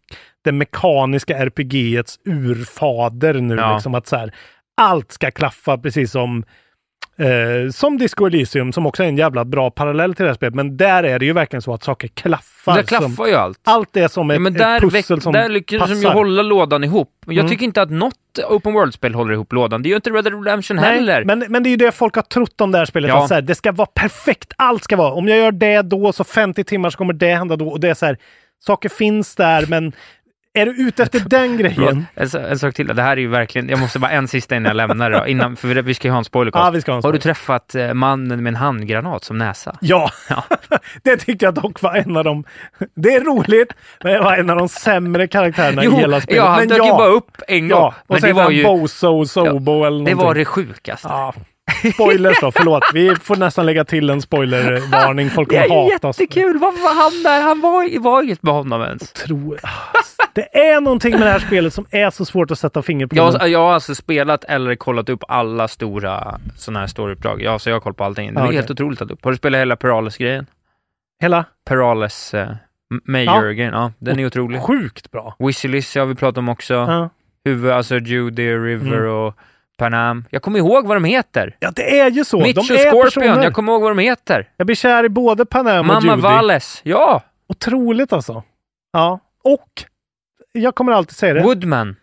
det mekaniska RPGets urfader nu. Ja. Liksom att så här, allt ska klaffa precis som Eh, som Disco Elysium som också är en jävla bra parallell till det här spelet. Men där är det ju verkligen så att saker klaffar. Där klaffar som, ju allt. allt är som ett, Ja, men där, ett pussel som där lyckas de ju hålla lådan ihop. Jag Mm. tycker inte att något open world-spel håller ihop lådan. Det gör inte Red Dead Redemption Nej, heller. Men, men det är ju det folk har trott om det här spelet. Ja. Att här, det ska vara perfekt. Allt ska vara. Om jag gör det då, så 50 timmar så kommer det hända då. Och det är så här, saker finns där, men är du ute efter den grejen? en, en sak till. Det här är ju verkligen, jag måste bara en sista innan jag lämnar det då, innan, för vi ska ju ha en spoiler. Ja, vi ska ha en Har du spoiler. träffat eh, mannen med en handgranat som näsa? Ja, Ja. det tyckte jag dock var en av de... Det är roligt, men det var en av de sämre karaktärerna i hela spelet. ja, han men dök ju bara upp en gång. Ja, och men det var ju, Bozo, Sobo eller det var det sjukaste. Ja. Spoilers då, förlåt. Vi får nästan lägga till en spoilervarning. Folk Det kommer är hata oss. jättekul! Varför var han där? Han var, var inget med honom ens. Tror... Det är någonting med det här spelet som är så svårt att sätta fingret på. Jag, jag har alltså spelat eller kollat upp alla stora sådana här storyuppdrag. Ja, så jag har koll på allting. Det är Ja, okej. helt otroligt att upp. Har du spelat hela Perales-grejen? Hela? Perales eh, Major-grejen, ja. Den är otrolig. Sjukt bra. Whistlelist har vi pratat om också. Ja. Huvud, alltså Judy, River Mm. och Panam. Jag kommer ihåg vad de heter. ja, det är ju så. Mitch de och Scorpion, personer. jag kommer ihåg vad de heter. Jag blir kär i både Panam och Mamma Judy. Valles, ja! Otroligt alltså. Ja, och jag kommer alltid säga det. Woodman.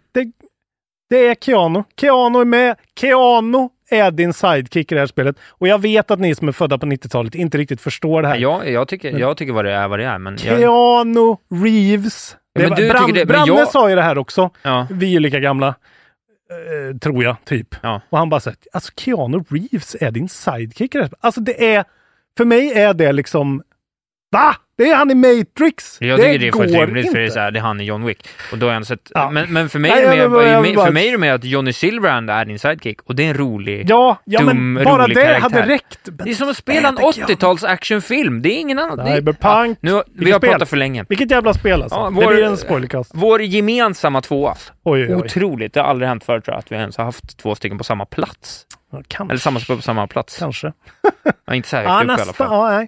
Det är Keanu. Keanu är med. Keanu är din sidekick i det här spelet. Och jag vet att ni som är födda på 90-talet inte riktigt förstår det här. Ja, jag, tycker, jag tycker vad det är vad det är, men... Jag, Keanu Reeves. Ja, men du Brand, tycker det- Branne jag- sa ju det här också. ja, Vi är ju lika gamla. Eh, tror jag, typ. Ja. Och han bara sagt, alltså Keanu Reeves är din sidekick i det här spelet. Alltså det är, för mig är det liksom Va? Det är han i Matrix! Jag tycker det, är fullt rimligt inte. för det är, så här, det är han i John Wick. Och då har jag sett, Ja. men, men för mig är det vill bara- för mig är det att Johnny Silverhand är din sidekick och det är en rolig, Ja, ja dum, men bara rolig det karaktär. hade räckt. Det är som att spela en det tycker jag. 80-tals actionfilm. Det är ingen annan. Det Cyberpunk. nu, vi har spel? pratat för länge. Vilket jävla spel alltså. Ja, det vår- blir en spoilercast. Vår gemensamma tvåa. Oj, oj, oj. Otroligt. Det har aldrig hänt förut tror jag, att vi ens har haft två stycken på samma plats. Ja, kanske. Eller samma på samma plats. Kanske. Ja, inte så här Ja, högt upp i alla fall. Ja, nej.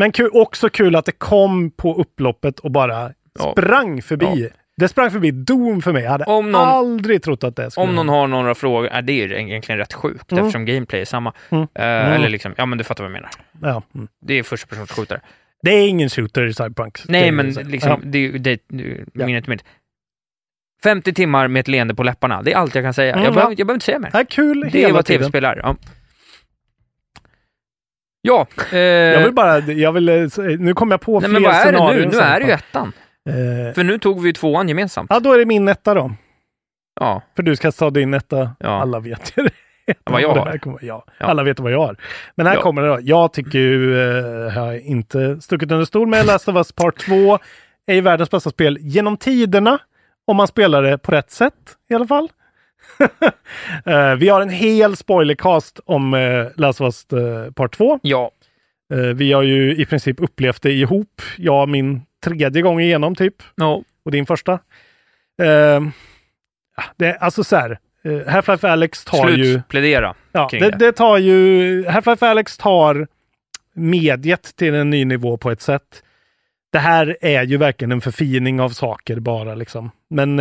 Men kul, också kul att det kom på upploppet och bara Ja. sprang förbi. Det sprang förbi Doom för mig. Jag hade Om någon- aldrig trott att det skulle Om någon har några frågor, är det är egentligen rätt sjukt Mm. eftersom gameplay är samma. Mm. Eh, Mm. Eller liksom, ja men du fattar vad jag menar. Ja. Mm. Det är första persons skjutare. Det är ingen shooter i Cyberpunk. Nej men liksom, Ja. det, det, det Ja. minnet mitt. 50 timmar med ett leende på läpparna, det är allt jag kan säga. Mm, jag, ja. behöver, jag behöver inte säga mer. Det är kul Det är vad tv-spel är. Ja, ja eh, Jag vill bara, jag vill, eh, nu kommer jag på nej, fler men vad är det nu? Nu är det ju ettan. Eh, För nu tog vi ju tvåan gemensamt. ja, då är det min etta då. Ja, För du ska ta din etta. Ja. Alla vet ju det. vad jag har. kommer, ja. Ja. Alla vet vad jag har. Men här Ja. kommer det då. Jag tycker ju, eh, har jag inte stuckit under stol med, Last of Us Part 2 är ju världens bästa spel genom tiderna. Om man spelar det på rätt sätt i alla fall. Eh, vi har en hel spoilercast om eh, Last of Us eh, Part 2. Ja, Eh, vi har ju i princip upplevt det ihop. Jag min tredje gång igenom typ. no. Och din första. Eh, ja, det är alltså så här. Half-Life Alex tar slut ju... plädera Ja, det, det. tar ju... Half-Life Alex tar mediet till en ny nivå på ett sätt. Det här är ju verkligen en förfining av saker bara liksom. Men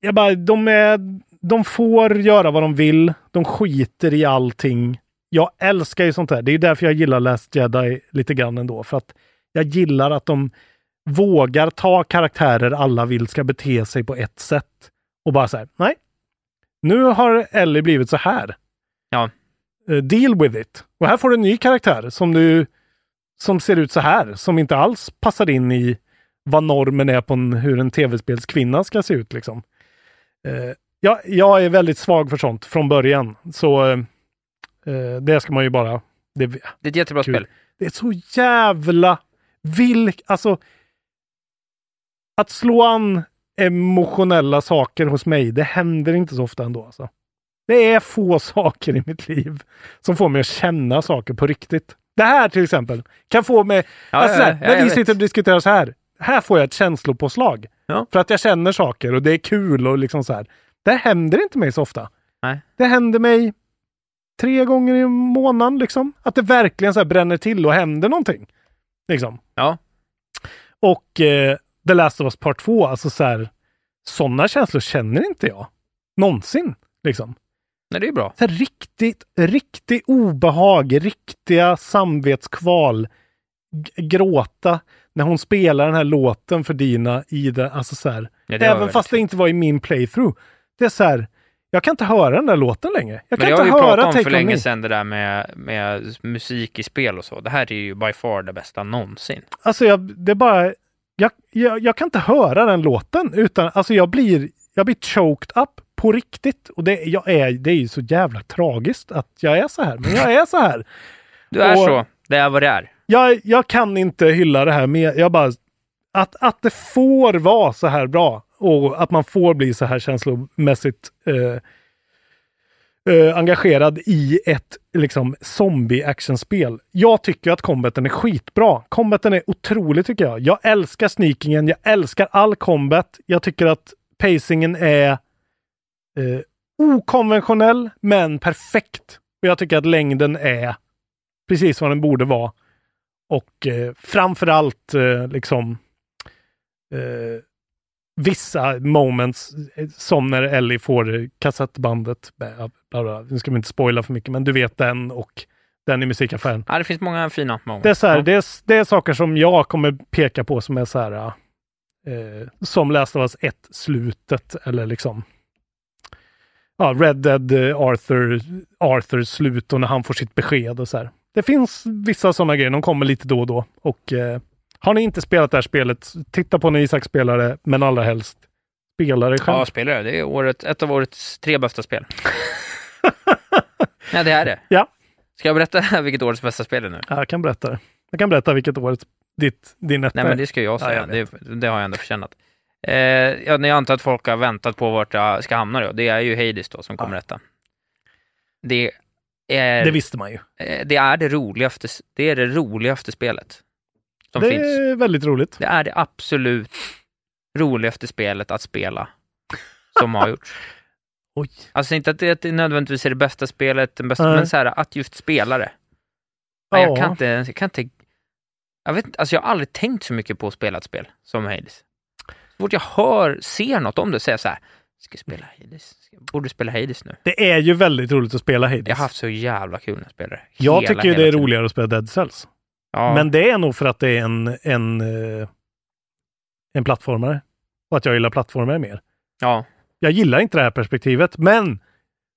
jag bara, de, är, de får göra vad de vill. De skiter i allting. Jag älskar ju sånt här. Det är därför jag gillar Last Jedi lite grann ändå. För att jag gillar att de vågar ta karaktärer alla vill ska bete sig på ett sätt. Och bara så här, nej. Nu har Ellie blivit så här. Ja. Eh, deal with it. Och här får du en ny karaktär som du som ser ut så här, som inte alls passar in i vad normen är på en, hur en tv-spelskvinna ska se ut. Liksom. Eh, jag, jag är väldigt svag för sånt från början. Så eh, eh, det ska man ju bara... Det, Det är ett jättebra Kul. spel. det är så jävla... Vilk, alltså... Att slå an emotionella saker hos mig, det händer inte så ofta ändå. Alltså. Det är få saker i mitt liv som får mig att känna saker på riktigt. Det här till exempel kan få mig... Ja, alltså, ja, ja, när vi sitter och diskuterar så här. Här får jag ett känslopåslag. Ja. För att jag känner saker och det är kul och liksom så här. Det händer inte mig så ofta. Nej. Det händer mig tre gånger i månaden liksom. Att det verkligen så bränner till och händer någonting. Liksom. Ja. Och eh, The Last of Us Part 2, alltså så här. Sådana känslor känner inte jag. Någonsin. Liksom. Nej, det är bra. Så här, riktigt, riktigt obehag, riktiga samvetskval. Gråta när hon spelar den här låten för Dina i det, alltså så här. Ja, det Även fast det inte var i min playthrough. Det är så här, jag kan inte höra den där låten längre. Jag Men kan det har inte vi höra pratat om Take för länge sedan det där med, med musik i spel och så. Det här är ju by far det bästa någonsin. Alltså jag, det är bara, jag, jag, jag kan inte höra den låten utan, alltså jag blir, jag blir choked up på riktigt. Och det, jag är, det är ju så jävla tragiskt att jag är så här, men jag är så här. Du är Och- så. Det är vad det är. Jag, jag kan inte hylla det här mer. Jag bara, att, att det får vara så här bra och att man får bli så här känslomässigt eh, eh, engagerad i ett liksom zombie-actionspel. Jag tycker att combaten är skitbra. Combaten är otrolig tycker jag. Jag älskar sneakingen, jag älskar all combat. Jag tycker att pacingen är eh, okonventionell men perfekt. Och jag tycker att längden är precis vad den borde vara. Och eh, framförallt eh, liksom eh, vissa moments eh, som när Ellie får kassettbandet. Bla, bla, bla. Nu ska vi inte spoila för mycket, men du vet den och den i musikaffären. Ja, det finns många fina moment. Det är, så här, Ja. det, är, det är saker som jag kommer peka på som är så här, eh, som Last of Us 1-slutet eller liksom ja, Red Dead eh, Arthur, Arthurs slut och när han får sitt besked och så här. Det finns vissa sådana grejer, de kommer lite då och då. Och eh, har ni inte spelat det här spelet, titta på när Isak spelar det, men allra helst spela det själv. Ja, spelare. Det är året, ett av årets tre bästa spel. ja, det är det. Ja. Ska jag berätta vilket årets bästa spel är nu? Jag kan berätta det. Jag kan berätta vilket år ditt, din etta Nej, men det ska jag Ja, säga. jag vet. det, det har jag ändå förtjänat. Eh, ja, jag antar att folk har väntat på vart jag ska hamna då. Det är ju Hades då som kommer etta. Det är Det visste man ju. eh, det, är det, roligaste, det är det roligaste spelet som det finns. är väldigt roligt. Det är det absolut roligaste spelet att spela som har gjorts. Oj. Alltså inte att det, nödvändigtvis är det bästa spelet, den bästa, Nej. men så här, att just spela det. Nej, Jag Ja. kan inte, jag kan inte, jag vet alltså jag har aldrig tänkt så mycket på att spela ett spel som Hades. Så fort jag hör, ser något om det, säger så här, ska spela Hades? Borde spela Hades nu. Det är ju väldigt roligt att spela Hades. Jag har haft så jävla kul när jag spelar det. Jag tycker ju det är tiden. roligare att spela Dead Cells. Ja. Men det är nog för att det är en, en, eh, en plattformare. Och att jag gillar plattformar mer. Ja, Jag gillar inte det här perspektivet, men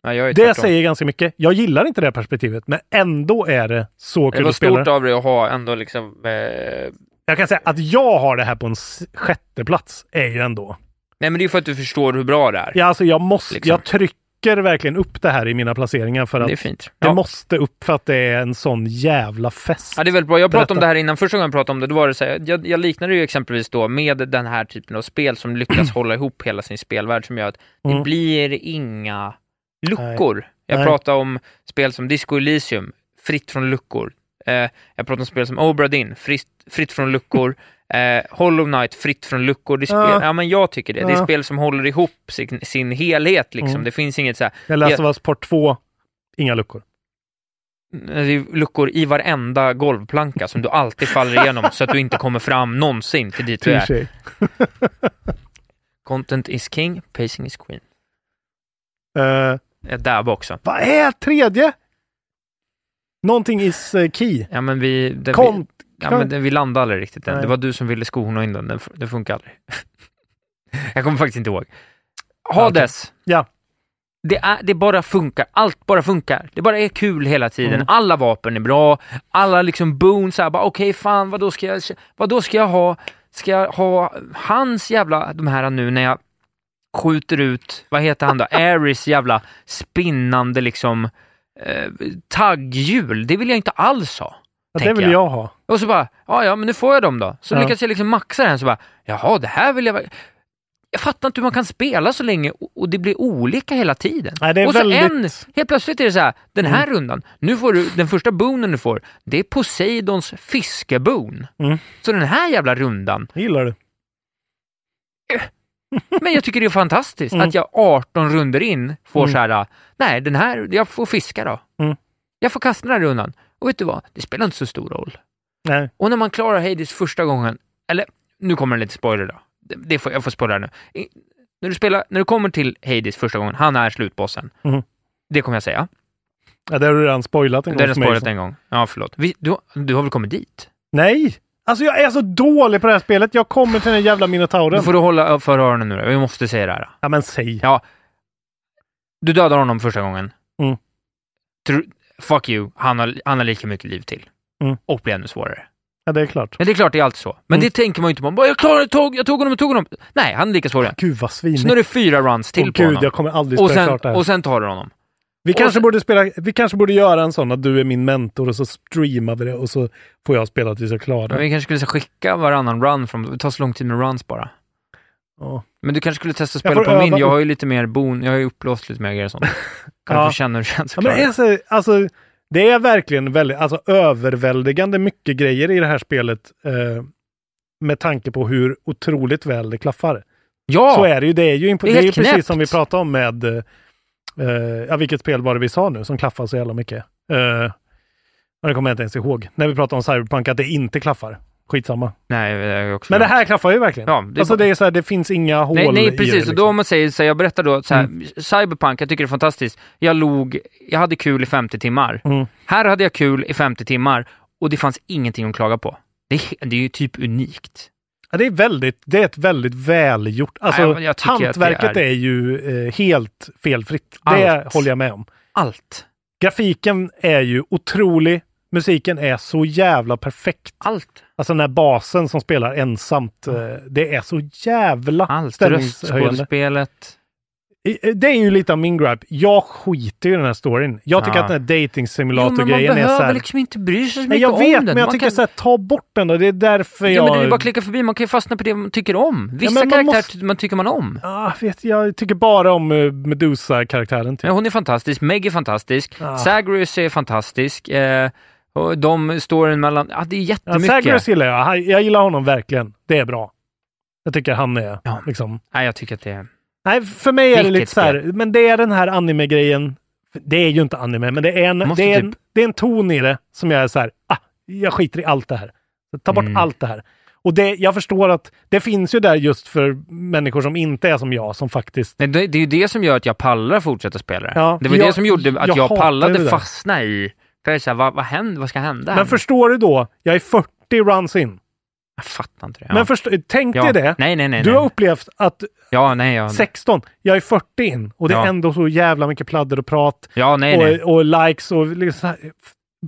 Nej, det säger ganska mycket. Jag gillar inte det här perspektivet, men ändå är det så Det kul var att spela stort det. av dig att ha ändå liksom... Eh... Jag kan säga att jag har det här på en sjätte plats är ju ändå... Nej, men det är för att du förstår hur bra det är. Ja, alltså jag måste... Liksom. Jag trycker verkligen upp det här i mina placeringar för att Det är fint. det Ja. måste upp för att det är en sån jävla fest. Ja, det är väldigt bra. Jag pratade om det här innan. Första gången jag pratade om det, då var det så här, jag, jag liknade det ju exempelvis då med den här typen av spel som lyckas hålla ihop hela sin spelvärld som gör att det Mm. blir inga luckor. Jag Nej. pratade om spel som Disco Elysium, fritt från luckor. Eh, jag pratade om spel som Obra Dinn, fritt, fritt från luckor. Eh, Hollow Knight, fritt från luckor. Det spel, ja. Ja. men jag tycker det. Det är Ja. spel som håller ihop sin, sin helhet. Liksom. Mm. Det finns inget så här, Jag läste jag- Us Part 2, inga luckor. det är luckor i varenda golvplanka som du alltid faller igenom så att du inte kommer fram någonsin till dit du är. Content is king, pacing is queen. Uh, där bak också. vad är tredje? Någonting is eh, key. Ja, men vi... Kom, ja, men det, vi landade aldrig riktigt än. Nej. Det var du som ville skona in den. Den, det funkar aldrig. Jag kommer faktiskt inte ihåg. Hades. Ja. Det, är, det bara funkar. Allt bara funkar. Det bara är kul hela tiden. Mm. Alla vapen är bra. Alla liksom boons är bara okej, fan, vad då ska jag, vad då ska jag ha? Ska jag ha hans jävla, de här nu när jag skjuter ut, vad heter han då? Aris jävla spinnande liksom eh, tagghjul. Det vill jag inte alls ha. Ja, det vill jag ha. Och så bara, ja ja men nu får jag dem då. Så Ja. lyckas jag liksom maxa den så bara, jaha det här vill jag jag fattar inte hur man kan spela så länge och det blir olika hela tiden. Nej, och så väldigt- en, helt plötsligt är det så här, den här Mm. rundan, nu får du, den första boonen du får, det är Poseidons fiskeboon. Mm. Så den här jävla rundan, Det gillar du. men jag tycker det är fantastiskt Mm. att jag 18 runder in får Mm. så här, nej den här, jag får fiska då. Mm. Jag får kasta den här rundan. Och vet du vad, det spelar inte så stor roll. Nej. Och när man klarar Hades första gången, eller nu kommer en lite spoiler då. Det, det får, jag får spoila nu. I, när, du spelar, när du kommer till Hades första gången, han är slutbossen. Mhm. Det kommer jag säga. Ja, det har du redan spoilat en Det har gång jag för mig, spoilat så. en gång. Ja, förlåt. Vi, du, du har väl kommit dit? Nej! Alltså jag är så dålig på det här spelet. Jag kommer till den jävla Då minotauren. får du hålla för öronen nu då. Vi måste säga det här. Ja, men säg. Ja. Du dödar honom första gången. Mm. Tro, fuck you, han har, han har lika mycket liv till. Mm. Och blir ännu svårare. Ja, det är klart. Men det är klart, det är alltid så. Men Mm. det tänker man ju inte på. Man bara, Jag klarade det, tog, jag tog honom, jag tog honom. Nej, han är lika svår igen. Gud vad Så nu är svinigt. det fyra runs till Åh, på gud, honom. jag kommer aldrig Och spela sen, klart det här. och sen tar du honom. vi, och kanske sen- borde spela, vi kanske borde göra en sån att du är min mentor och så streamar vi det och så får jag spela tills jag klarar Men det. vi kanske skulle skicka varannan run från... Det tar så lång tid med runs bara. Ja. Men du kanske skulle testa att Jag spela på min. öva Jag upp. har ju lite mer bon... Jag har ju upplåst lite mer grejer och sånt. Kan Ja. du få känna hur det känns Ja, men det, klara är så, alltså, det är verkligen väldigt, alltså, överväldigande mycket grejer i det här spelet eh, med tanke på hur otroligt väl det klaffar. Ja! Så är det ju. Det är ju, Det är det är ju precis som vi pratade om med, eh, ja vilket spel var det vi sa nu som klaffar så jävla mycket? Eh, det kommer jag inte ens ihåg. När vi pratade om Cyberpunk att det inte klaffar. Skitsamma. Nej, det också Men det här klaffar ju verkligen. Ja, det alltså bara- det är så här, det finns inga hål Nej, nej i det. precis. Och liksom. då om man säger så här, jag berättar då så här, Cyberpunk, jag tycker det är fantastiskt. Jag log, jag hade kul i 50 timmar. Mm. Här hade jag kul i 50 timmar och det fanns ingenting att klaga på. Det är, det är ju typ unikt. Ja, det är väldigt, det är ett väldigt välgjort, alltså Ja, jag det hantverket är... är- ju eh, helt felfritt. Det Allt. håller jag med om. Allt. Grafiken är ju otrolig. Musiken är så jävla perfekt. Allt. Alltså den här basen som spelar ensamt. eh, Det är så jävla Allt. Röstskådespelet. I- Det är ju lite av min gripe. Jag skiter ju i den här storyn. Jag tycker Ja. att den här dating man simulator-grejen är så behöver här... liksom inte bry sig så Nej, mycket jag om vet, den. men jag Man tycker kan... så här, ta bort den då. Det är därför Ja, jag... men det är ju bara att klicka förbi. Man kan ju fastna på det man tycker om. Vissa man karaktärer måste- man tycker man om. Ah, vet, jag tycker bara om uh, Medusa-karaktären. Typ. Ja, hon är fantastisk. Meg är fantastisk. Ah. Zagreus är fantastisk. Eh, och de står mellan... Ja, det är Ja, jättemycket. Zagreus gillar jag. Jag gillar honom verkligen. Det är bra. Jag tycker han är Ja. liksom... Nej, jag tycker att det är... Nej, för mig är det lite så här, men det är den här anime-grejen. Det är ju inte anime, men det är en, det är typ- en, det är en ton i det som jag är så här, ah, jag skiter i allt det här. Ta bort Mm. allt det här. Och det, jag förstår att det finns ju där just för människor som inte är som jag, som faktiskt... Nej, det, det är ju det som gör att jag pallar fortsätta spela det. Ja, det var jag- det som gjorde att jag jag, pallade fastna i... För jag är så här, vad, vad händer? Vad ska hända? Men förstår du då? Jag är 40 runs in. Jag fattar inte det. Ja. Men tänk ja. dig det. Nej, nej, nej. du har upplevt att Ja, nej, ja. 16, jag är 40 in och det är ändå så jävla mycket pladder och prat Ja, nej, och, och likes och liksom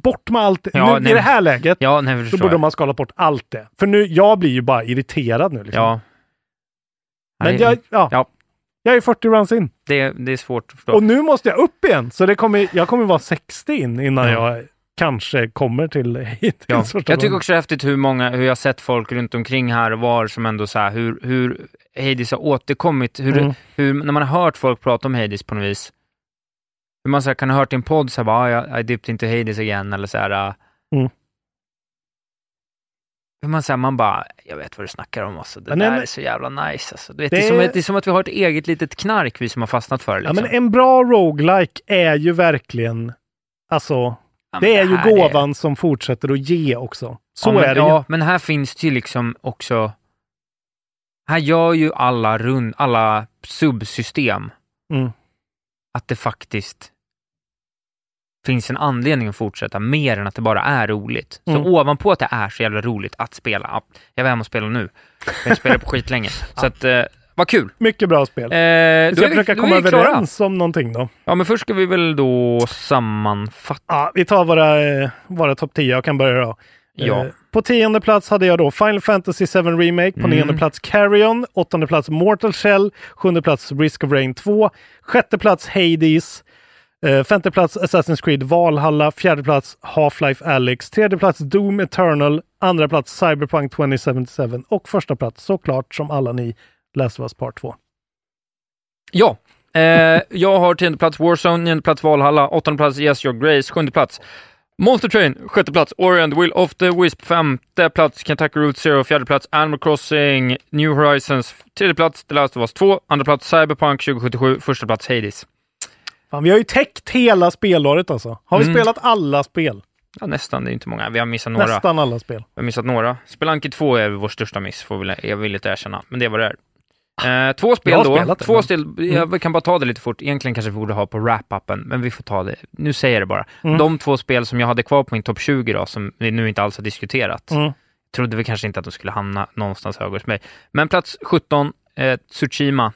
bort med allt. Ja, nu, nej. I det här läget Ja, nej, så borde jag. man skala bort allt det. För nu, jag blir ju bara irriterad nu. Liksom. Ja. Men jag, ja, ja. Jag är 40 runs in. Det, det är svårt att förstå. Och nu måste jag upp igen. Så det kommer, jag kommer vara 60 in innan Ja. jag kanske kommer till hit. Ja. Jag tycker också det är häftigt hur många, hur jag sett folk runt omkring här och var som ändå så här, hur, hur Hades har återkommit, hur, Mm. hur, när man har hört folk prata om Hades på något vis, hur man så här, kan ha hört i en podd så här, bara, ah, jag I dipped into Hades igen, eller så här, ah. Mm. Man säger, man bara, jag vet vad du snackar om alltså. Det Men där men- är så jävla nice alltså. Du vet, Det det, är som, är- det är som att vi har ett eget litet knark, vi som har fastnat för det. Ja, Liksom. men en bra roguelike är ju verkligen, alltså, Ja, men det är ju här gåvan som fortsätter att ge också. Så ja, men, är det Ja, ju. men här finns det ju liksom också... Här gör ju alla, rund, alla subsystem Mm. att det faktiskt finns en anledning att fortsätta, mer än att det bara är roligt. Mm. Så ovanpå att det är så jävla roligt att spela, ja, jag var hemma och spelade nu. Jag spelar på skitlänge. Så att, eh, vad kul! Mycket bra spel. Eh, Vi ska vi, försöka då komma överens om någonting då. Ja, men först ska vi väl då sammanfatta. Ja, vi tar våra, eh, våra topp 10. Jag kan börja då. Ja. Eh, På tionde plats hade jag då Final Fantasy 7 Remake. På Mm. nionde plats Carrion. Åttonde plats Mortal Shell. Sjunde plats Risk of Rain 2. Sjätte plats Hades. Eh, femte plats Assassin's Creed Valhalla. Fjärde plats Half-Life Alyx. Tredje plats Doom Eternal. Andra plats Cyberpunk 2077. Och första plats såklart som alla ni läste oss Part 2. Ja, eh, jag har tionde plats Warzone, nionde plats Valhalla, åttonde plats Yes Your Grace, sjunde plats Monster Train, sjätte plats Orient, the Will of the Wisp, femte plats Kentucky Route Zero, fjärde plats Animal Crossing, New Horizons, tredje plats The Last of Us 2, andra plats Cyberpunk 2077, första plats Hades. Fan, vi har ju täckt hela spelåret alltså. Har vi Mm. spelat alla spel? Ja, nästan, det är inte många. Vi har missat några. Nästan alla spel. Vi har missat några. Spelanki 2 är vår största miss, får jag vill inte erkänna, men det var det är. Eh, två spel då. det, två men- spel, jag kan bara ta det lite fort. Egentligen kanske vi borde ha på wrap-upen, men vi får ta det. Nu säger jag det bara. Mm. De två spel som jag hade kvar på min topp 20 då, som vi nu inte alls har diskuterat, Mm. trodde vi kanske inte att de skulle hamna någonstans högre hos mig. Men plats 17, eh, Tsushima.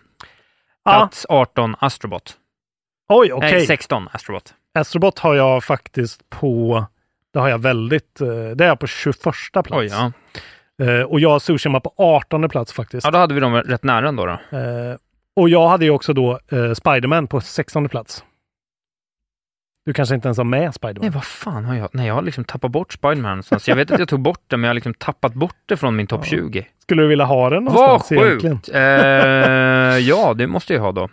Plats 18, Astrobot. Oj, okej. Nej, 16, Astrobot. Astrobot har jag faktiskt på, det har jag väldigt, eh, det är jag på 21 plats. Oj, ja. Eh, och jag har Tsushima på 18 plats faktiskt. Ja, då hade vi dem rätt nära ändå. Då. Eh, och jag hade ju också då Spiderman på 16 plats. Du kanske inte ens har med Spiderman? Nej, vad fan har jag? Nej, jag har liksom tappat bort Spiderman någonstans. Jag vet att jag tog bort det, men jag har liksom tappat bort det från min topp 20. Skulle du vilja ha den Vad någonstans egentligen? sjukt! Eh, ja, det måste jag ha då.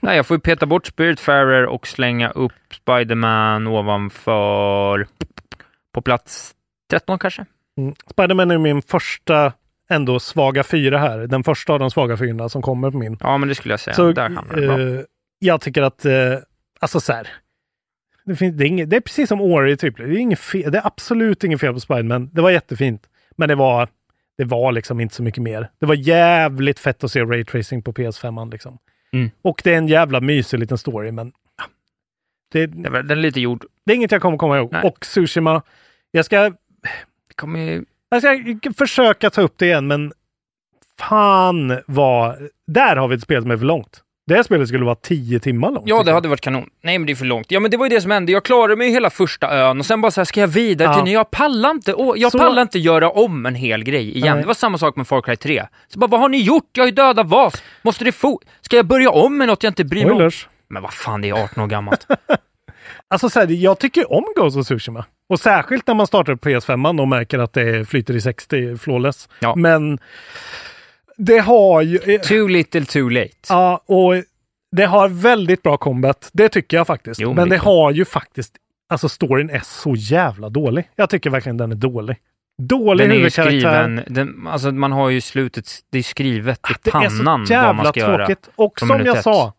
Nej, jag får ju peta bort Spiritfarer och slänga upp Spiderman ovanför på plats 13 kanske? Mm. Spiderman är min första ändå svaga fyra här. Den första av de svaga fyrorna som kommer på min. Ja, men det skulle jag säga. Så, Där hamnar det bra. eh, jag tycker att, eh, alltså så här. Det, finns, det, är inget, det är precis som Ori, typ. Det är, inget fel, det är absolut inget fel på Spiderman. Det var jättefint. Men det var, det var liksom inte så mycket mer. Det var jävligt fett att se raytracing på PS5. Liksom. Mm. Och det är en jävla mysig liten story, men ja, det, Det var- Den är lite gjord. det är inget jag kommer komma ihåg. Nej. Och Tsushima, jag ska, kommer jag ska försöka ta upp det igen, men fan vad... Där har vi ett spel som är för långt. Det spelet skulle vara 10 timmar långt. Ja, det jag. hade varit kanon. Nej, men det är för långt. Ja, men det var ju det som hände. Jag klarade mig hela första ön och sen bara så här, ska jag vidare till Ja. Jag pallar inte, åh, jag Så- pallar inte göra om en hel grej igen. Nej. Det var samma sak med Far Cry 3. Så bara, vad har ni gjort? Jag har ju dödat Vas. Måste det få... Ska jag börja om med något jag inte bryr mig om? Men vad fan, det är 18 år gammalt. Alltså så här, jag tycker om Ghost of Tsushima. Och särskilt när man startar på PS5 och märker att det flyter i 60 flawless. Ja. Men det har ju... too little too late. Ja, och det har väldigt bra combat. Det tycker jag faktiskt. Jo, men det det är har ju faktiskt... Alltså storyn är så jävla dålig. Jag tycker verkligen den är dålig. Dålig Den är huvudkaraktär. skriven, den, alltså man har ju slutet, det är skrivet i Det är pannan så vad man jävla göra. tråkigt. Och som jag sa,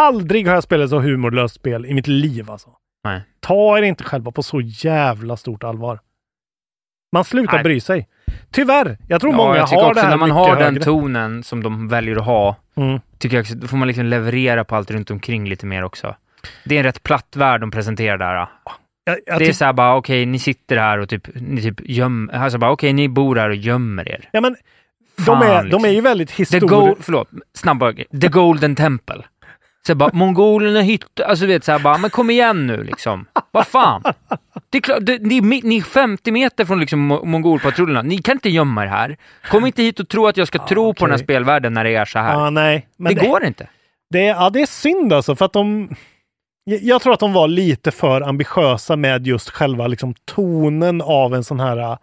aldrig har jag spelat så humorlöst spel i mitt liv alltså. Nej. Ta er inte själva på så jävla stort allvar. Man slutar Nej. bry sig. Tyvärr. Jag tror Ja, många jag tycker har också det här när man har den högre. tonen som de väljer att ha, Mm. tycker jag också, då får man liksom leverera på allt runt omkring lite mer också. Det är en rätt platt värld de presenterar där. Jag, jag det är tyck- så här bara, okej, ni sitter här och typ, ni typ gömmer, alltså bara, okej, ni bor här och gömmer er. ja, men, de, Fan, är, liksom. de är ju väldigt historiska. Förlåt, snabba. The Golden Temple. Så bara, mongolerna hittar, alltså du vet såhär bara, men kom igen nu liksom. Vad fan? Det är klart, det, ni, ni är 50 meter från liksom mo- mongolpatrullerna. Ni kan inte gömma er här. Kom inte hit och tro att jag ska tro på den här spelvärlden när det är så här. Ja, nej. Men det, går inte. Det, är- ja, det är synd alltså för att de... Jag, jag tror att de var lite för ambitiösa med just själva liksom, tonen av en sån här...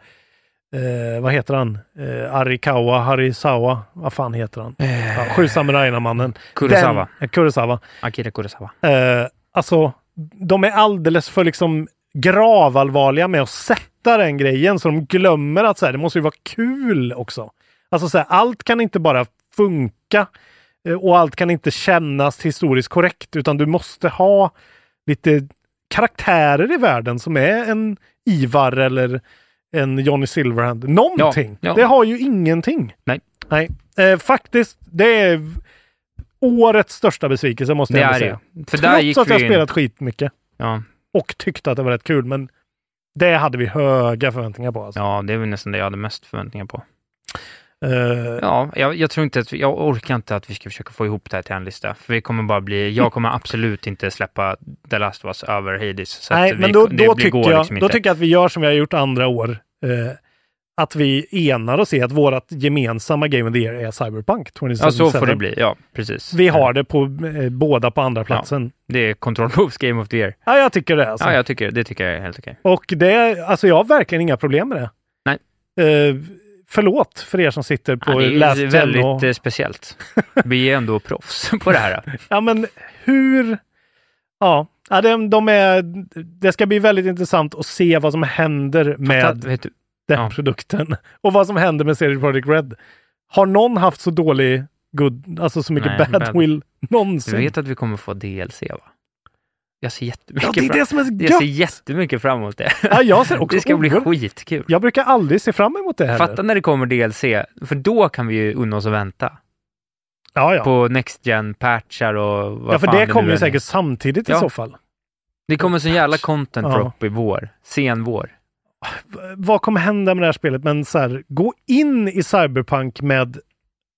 Eh, vad heter han? Eh, Arikawa, Harisawa, vad fan heter han? Ja, Sju samurajerna-mannen. Kurosawa. Den- eh, Kurosawa. Akira Kurosawa. Eh, alltså, de är alldeles för liksom gravallvarliga med att sätta den grejen så de glömmer att så här, det måste ju vara kul också. Alltså så här, allt kan inte bara funka eh, och allt kan inte kännas historiskt korrekt utan du måste ha lite karaktärer i världen som är en Ivar eller en Johnny Silverhand. Någonting. Ja, ja. Det har ju ingenting. Nej. Nej. Eh, faktiskt, det är årets största besvikelse måste Det jag ändå säga. det. För där Trots gick att jag in. spelat skitmycket Ja. och tyckte att det var rätt kul. Men det hade vi höga förväntningar på. Alltså. ja, det är väl nästan det jag hade mest förväntningar på. Eh, Ja, jag, jag tror inte att jag orkar inte att vi ska försöka få ihop det här till en lista. För vi kommer bara bli, jag kommer absolut inte släppa The Last of Us över Hades. Nej, vi, men då, då, tycker jag, liksom då tycker jag att vi gör som vi har gjort andra år. Eh, att vi enar oss i att vårt gemensamma Game of the Year är Cyberpunk 2077. Ja, så får det bli. Ja, precis. Vi har det på eh, båda på andra platsen. Det är Control Moves Game of the Year. Ja, jag tycker det. Alltså. Ja, jag tycker, det tycker jag är helt okej. Och det, alltså jag har verkligen inga problem med det. Nej. Eh, förlåt för er som sitter på Ja, det är väldigt och... eh, speciellt. Vi är ändå proffs på det här. Ja, men hur... Ja, ja de, de är... Det ska bli väldigt intressant att se vad som händer med Fatta, vet du, den ja. produkten. Och vad som händer med CD Projekt Red. Har någon haft så dålig good, alltså så mycket Nej, bad, bad. will Du någonsin? vet att vi kommer få DLC va? Jag ser ja, jättemycket, det är fram, det som är jag ser jättemycket fram emot det. Ja, jag ser också det ska bli skitkul. Jag brukar aldrig se fram emot det heller. Fatta när det kommer DLC, för då kan vi ju unna oss att vänta. Ja, ja. På Next gen patchar och vad ja, för fan det kommer ju säkert samtidigt i Ja. så fall. Det kommer så jävla content Ja. drop i vår. Sen vår. Vad kommer hända med det här spelet? Men så här, gå in i Cyberpunk med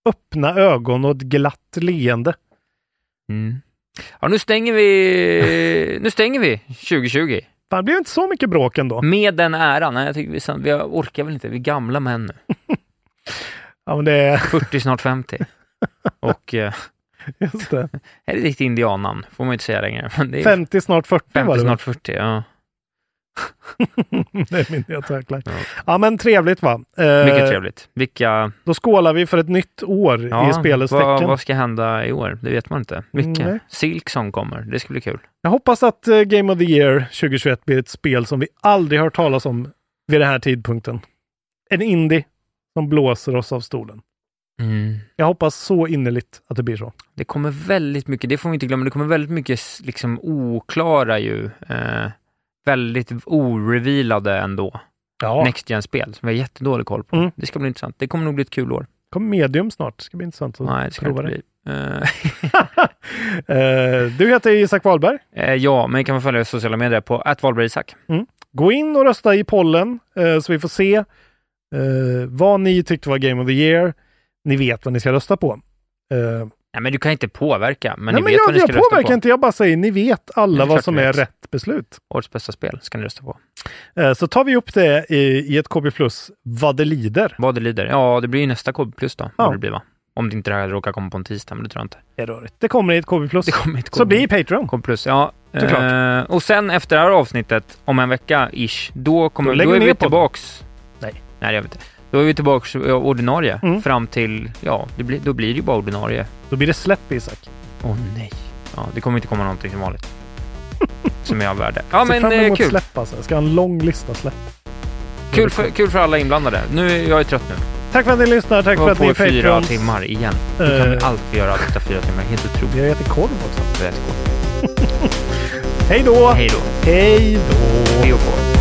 öppna ögon och ett glatt leende. Mm. Ja, nu stänger vi, nu stänger vi 2020. Fan, det blir inte så mycket bråk ändå. Med den äran. Nej, jag tycker vi, vi orkar väl inte. Vi är gamla män nu. Ja, men det är 40, snart 50. Och eh, just det. är det ett riktigt indiannamn? Får man inte säga längre. Men det är 50, snart 40 var 50, det väl? snart 40. Ja. det är min nya tagline. Ja. Ja, men trevligt va? Eh, Mycket trevligt. Vilka... Då skålar vi för ett nytt år i spelets vad, tecken. vad ska hända i år? Det vet man inte. Mycket. Nej. Silksong kommer. Det ska bli kul. Jag hoppas att eh, Game of the Year 2021 blir ett spel som vi aldrig hört talas om vid den här tidpunkten. En indie som blåser oss av stolen. Mm. Jag hoppas så innerligt att det blir så. Det kommer väldigt mycket, det får vi inte glömma, det kommer väldigt mycket liksom oklara ju. Eh, väldigt orevealade ändå. Ja, Next Gen-spel som vi har jättedålig koll på. Mm. Det ska bli intressant. Det kommer nog bli ett kul år. kommer medium snart. Det ska bli intressant att Nej, det ska prova det. bli. Eh, du heter Isak Wahlberg. eh, ja, men kan man följa sociala medier på @valbergisak. Gå in och rösta i pollen eh, så vi får se vad ni tyckte var Game of the Year. Ni vet vad ni ska rösta på. Nej, men du kan inte påverka, men Nej, ni men vet jag, vad ni ska jag påverkar på. inte, jag bara säger ni vet alla Det vad som är rätt beslut. Årets bästa spel ska ni rösta på. Eh, Så tar vi upp det i, i ett KB Plus vad det lider. Vad det lider. Ja, det blir ju nästa KB plus då. Ja. Det blir, va? Om det inte det här råkar komma på en tisdag, men det tror jag inte. Det är rörigt. Det kommer i ett KB Plus. Det kommer ett Så KB. blir Patreon. KB plus, ja. Såklart. Eh, och sen efter det här avsnittet, om en vecka ish, då, kommer, Då då, vi är vi tillbaks. Nej. Nej, jag vet inte. Då är vi tillbaks eh, ordinarie Mm. fram till, ja, det blir, då blir det ju bara ordinarie. Då blir det släpp Isak. Åh nej. Ja, det kommer inte komma någonting som vanligt. som är av värde. Ja, Se men fram eh, emot kul. släpp alltså. Jag ska ha en lång lista släpp. Kul för, kul för alla inblandade. Nu jag är trött nu. Tack för att ni lyssnar. Tack för att ni är i fyra Patreons. timmar igen. Du kan Eh. alltid göra detta fyra timmar. Helt otroligt. Jag äter korv också. Korv. Hej då! Hej då. Hej då! Hej och på.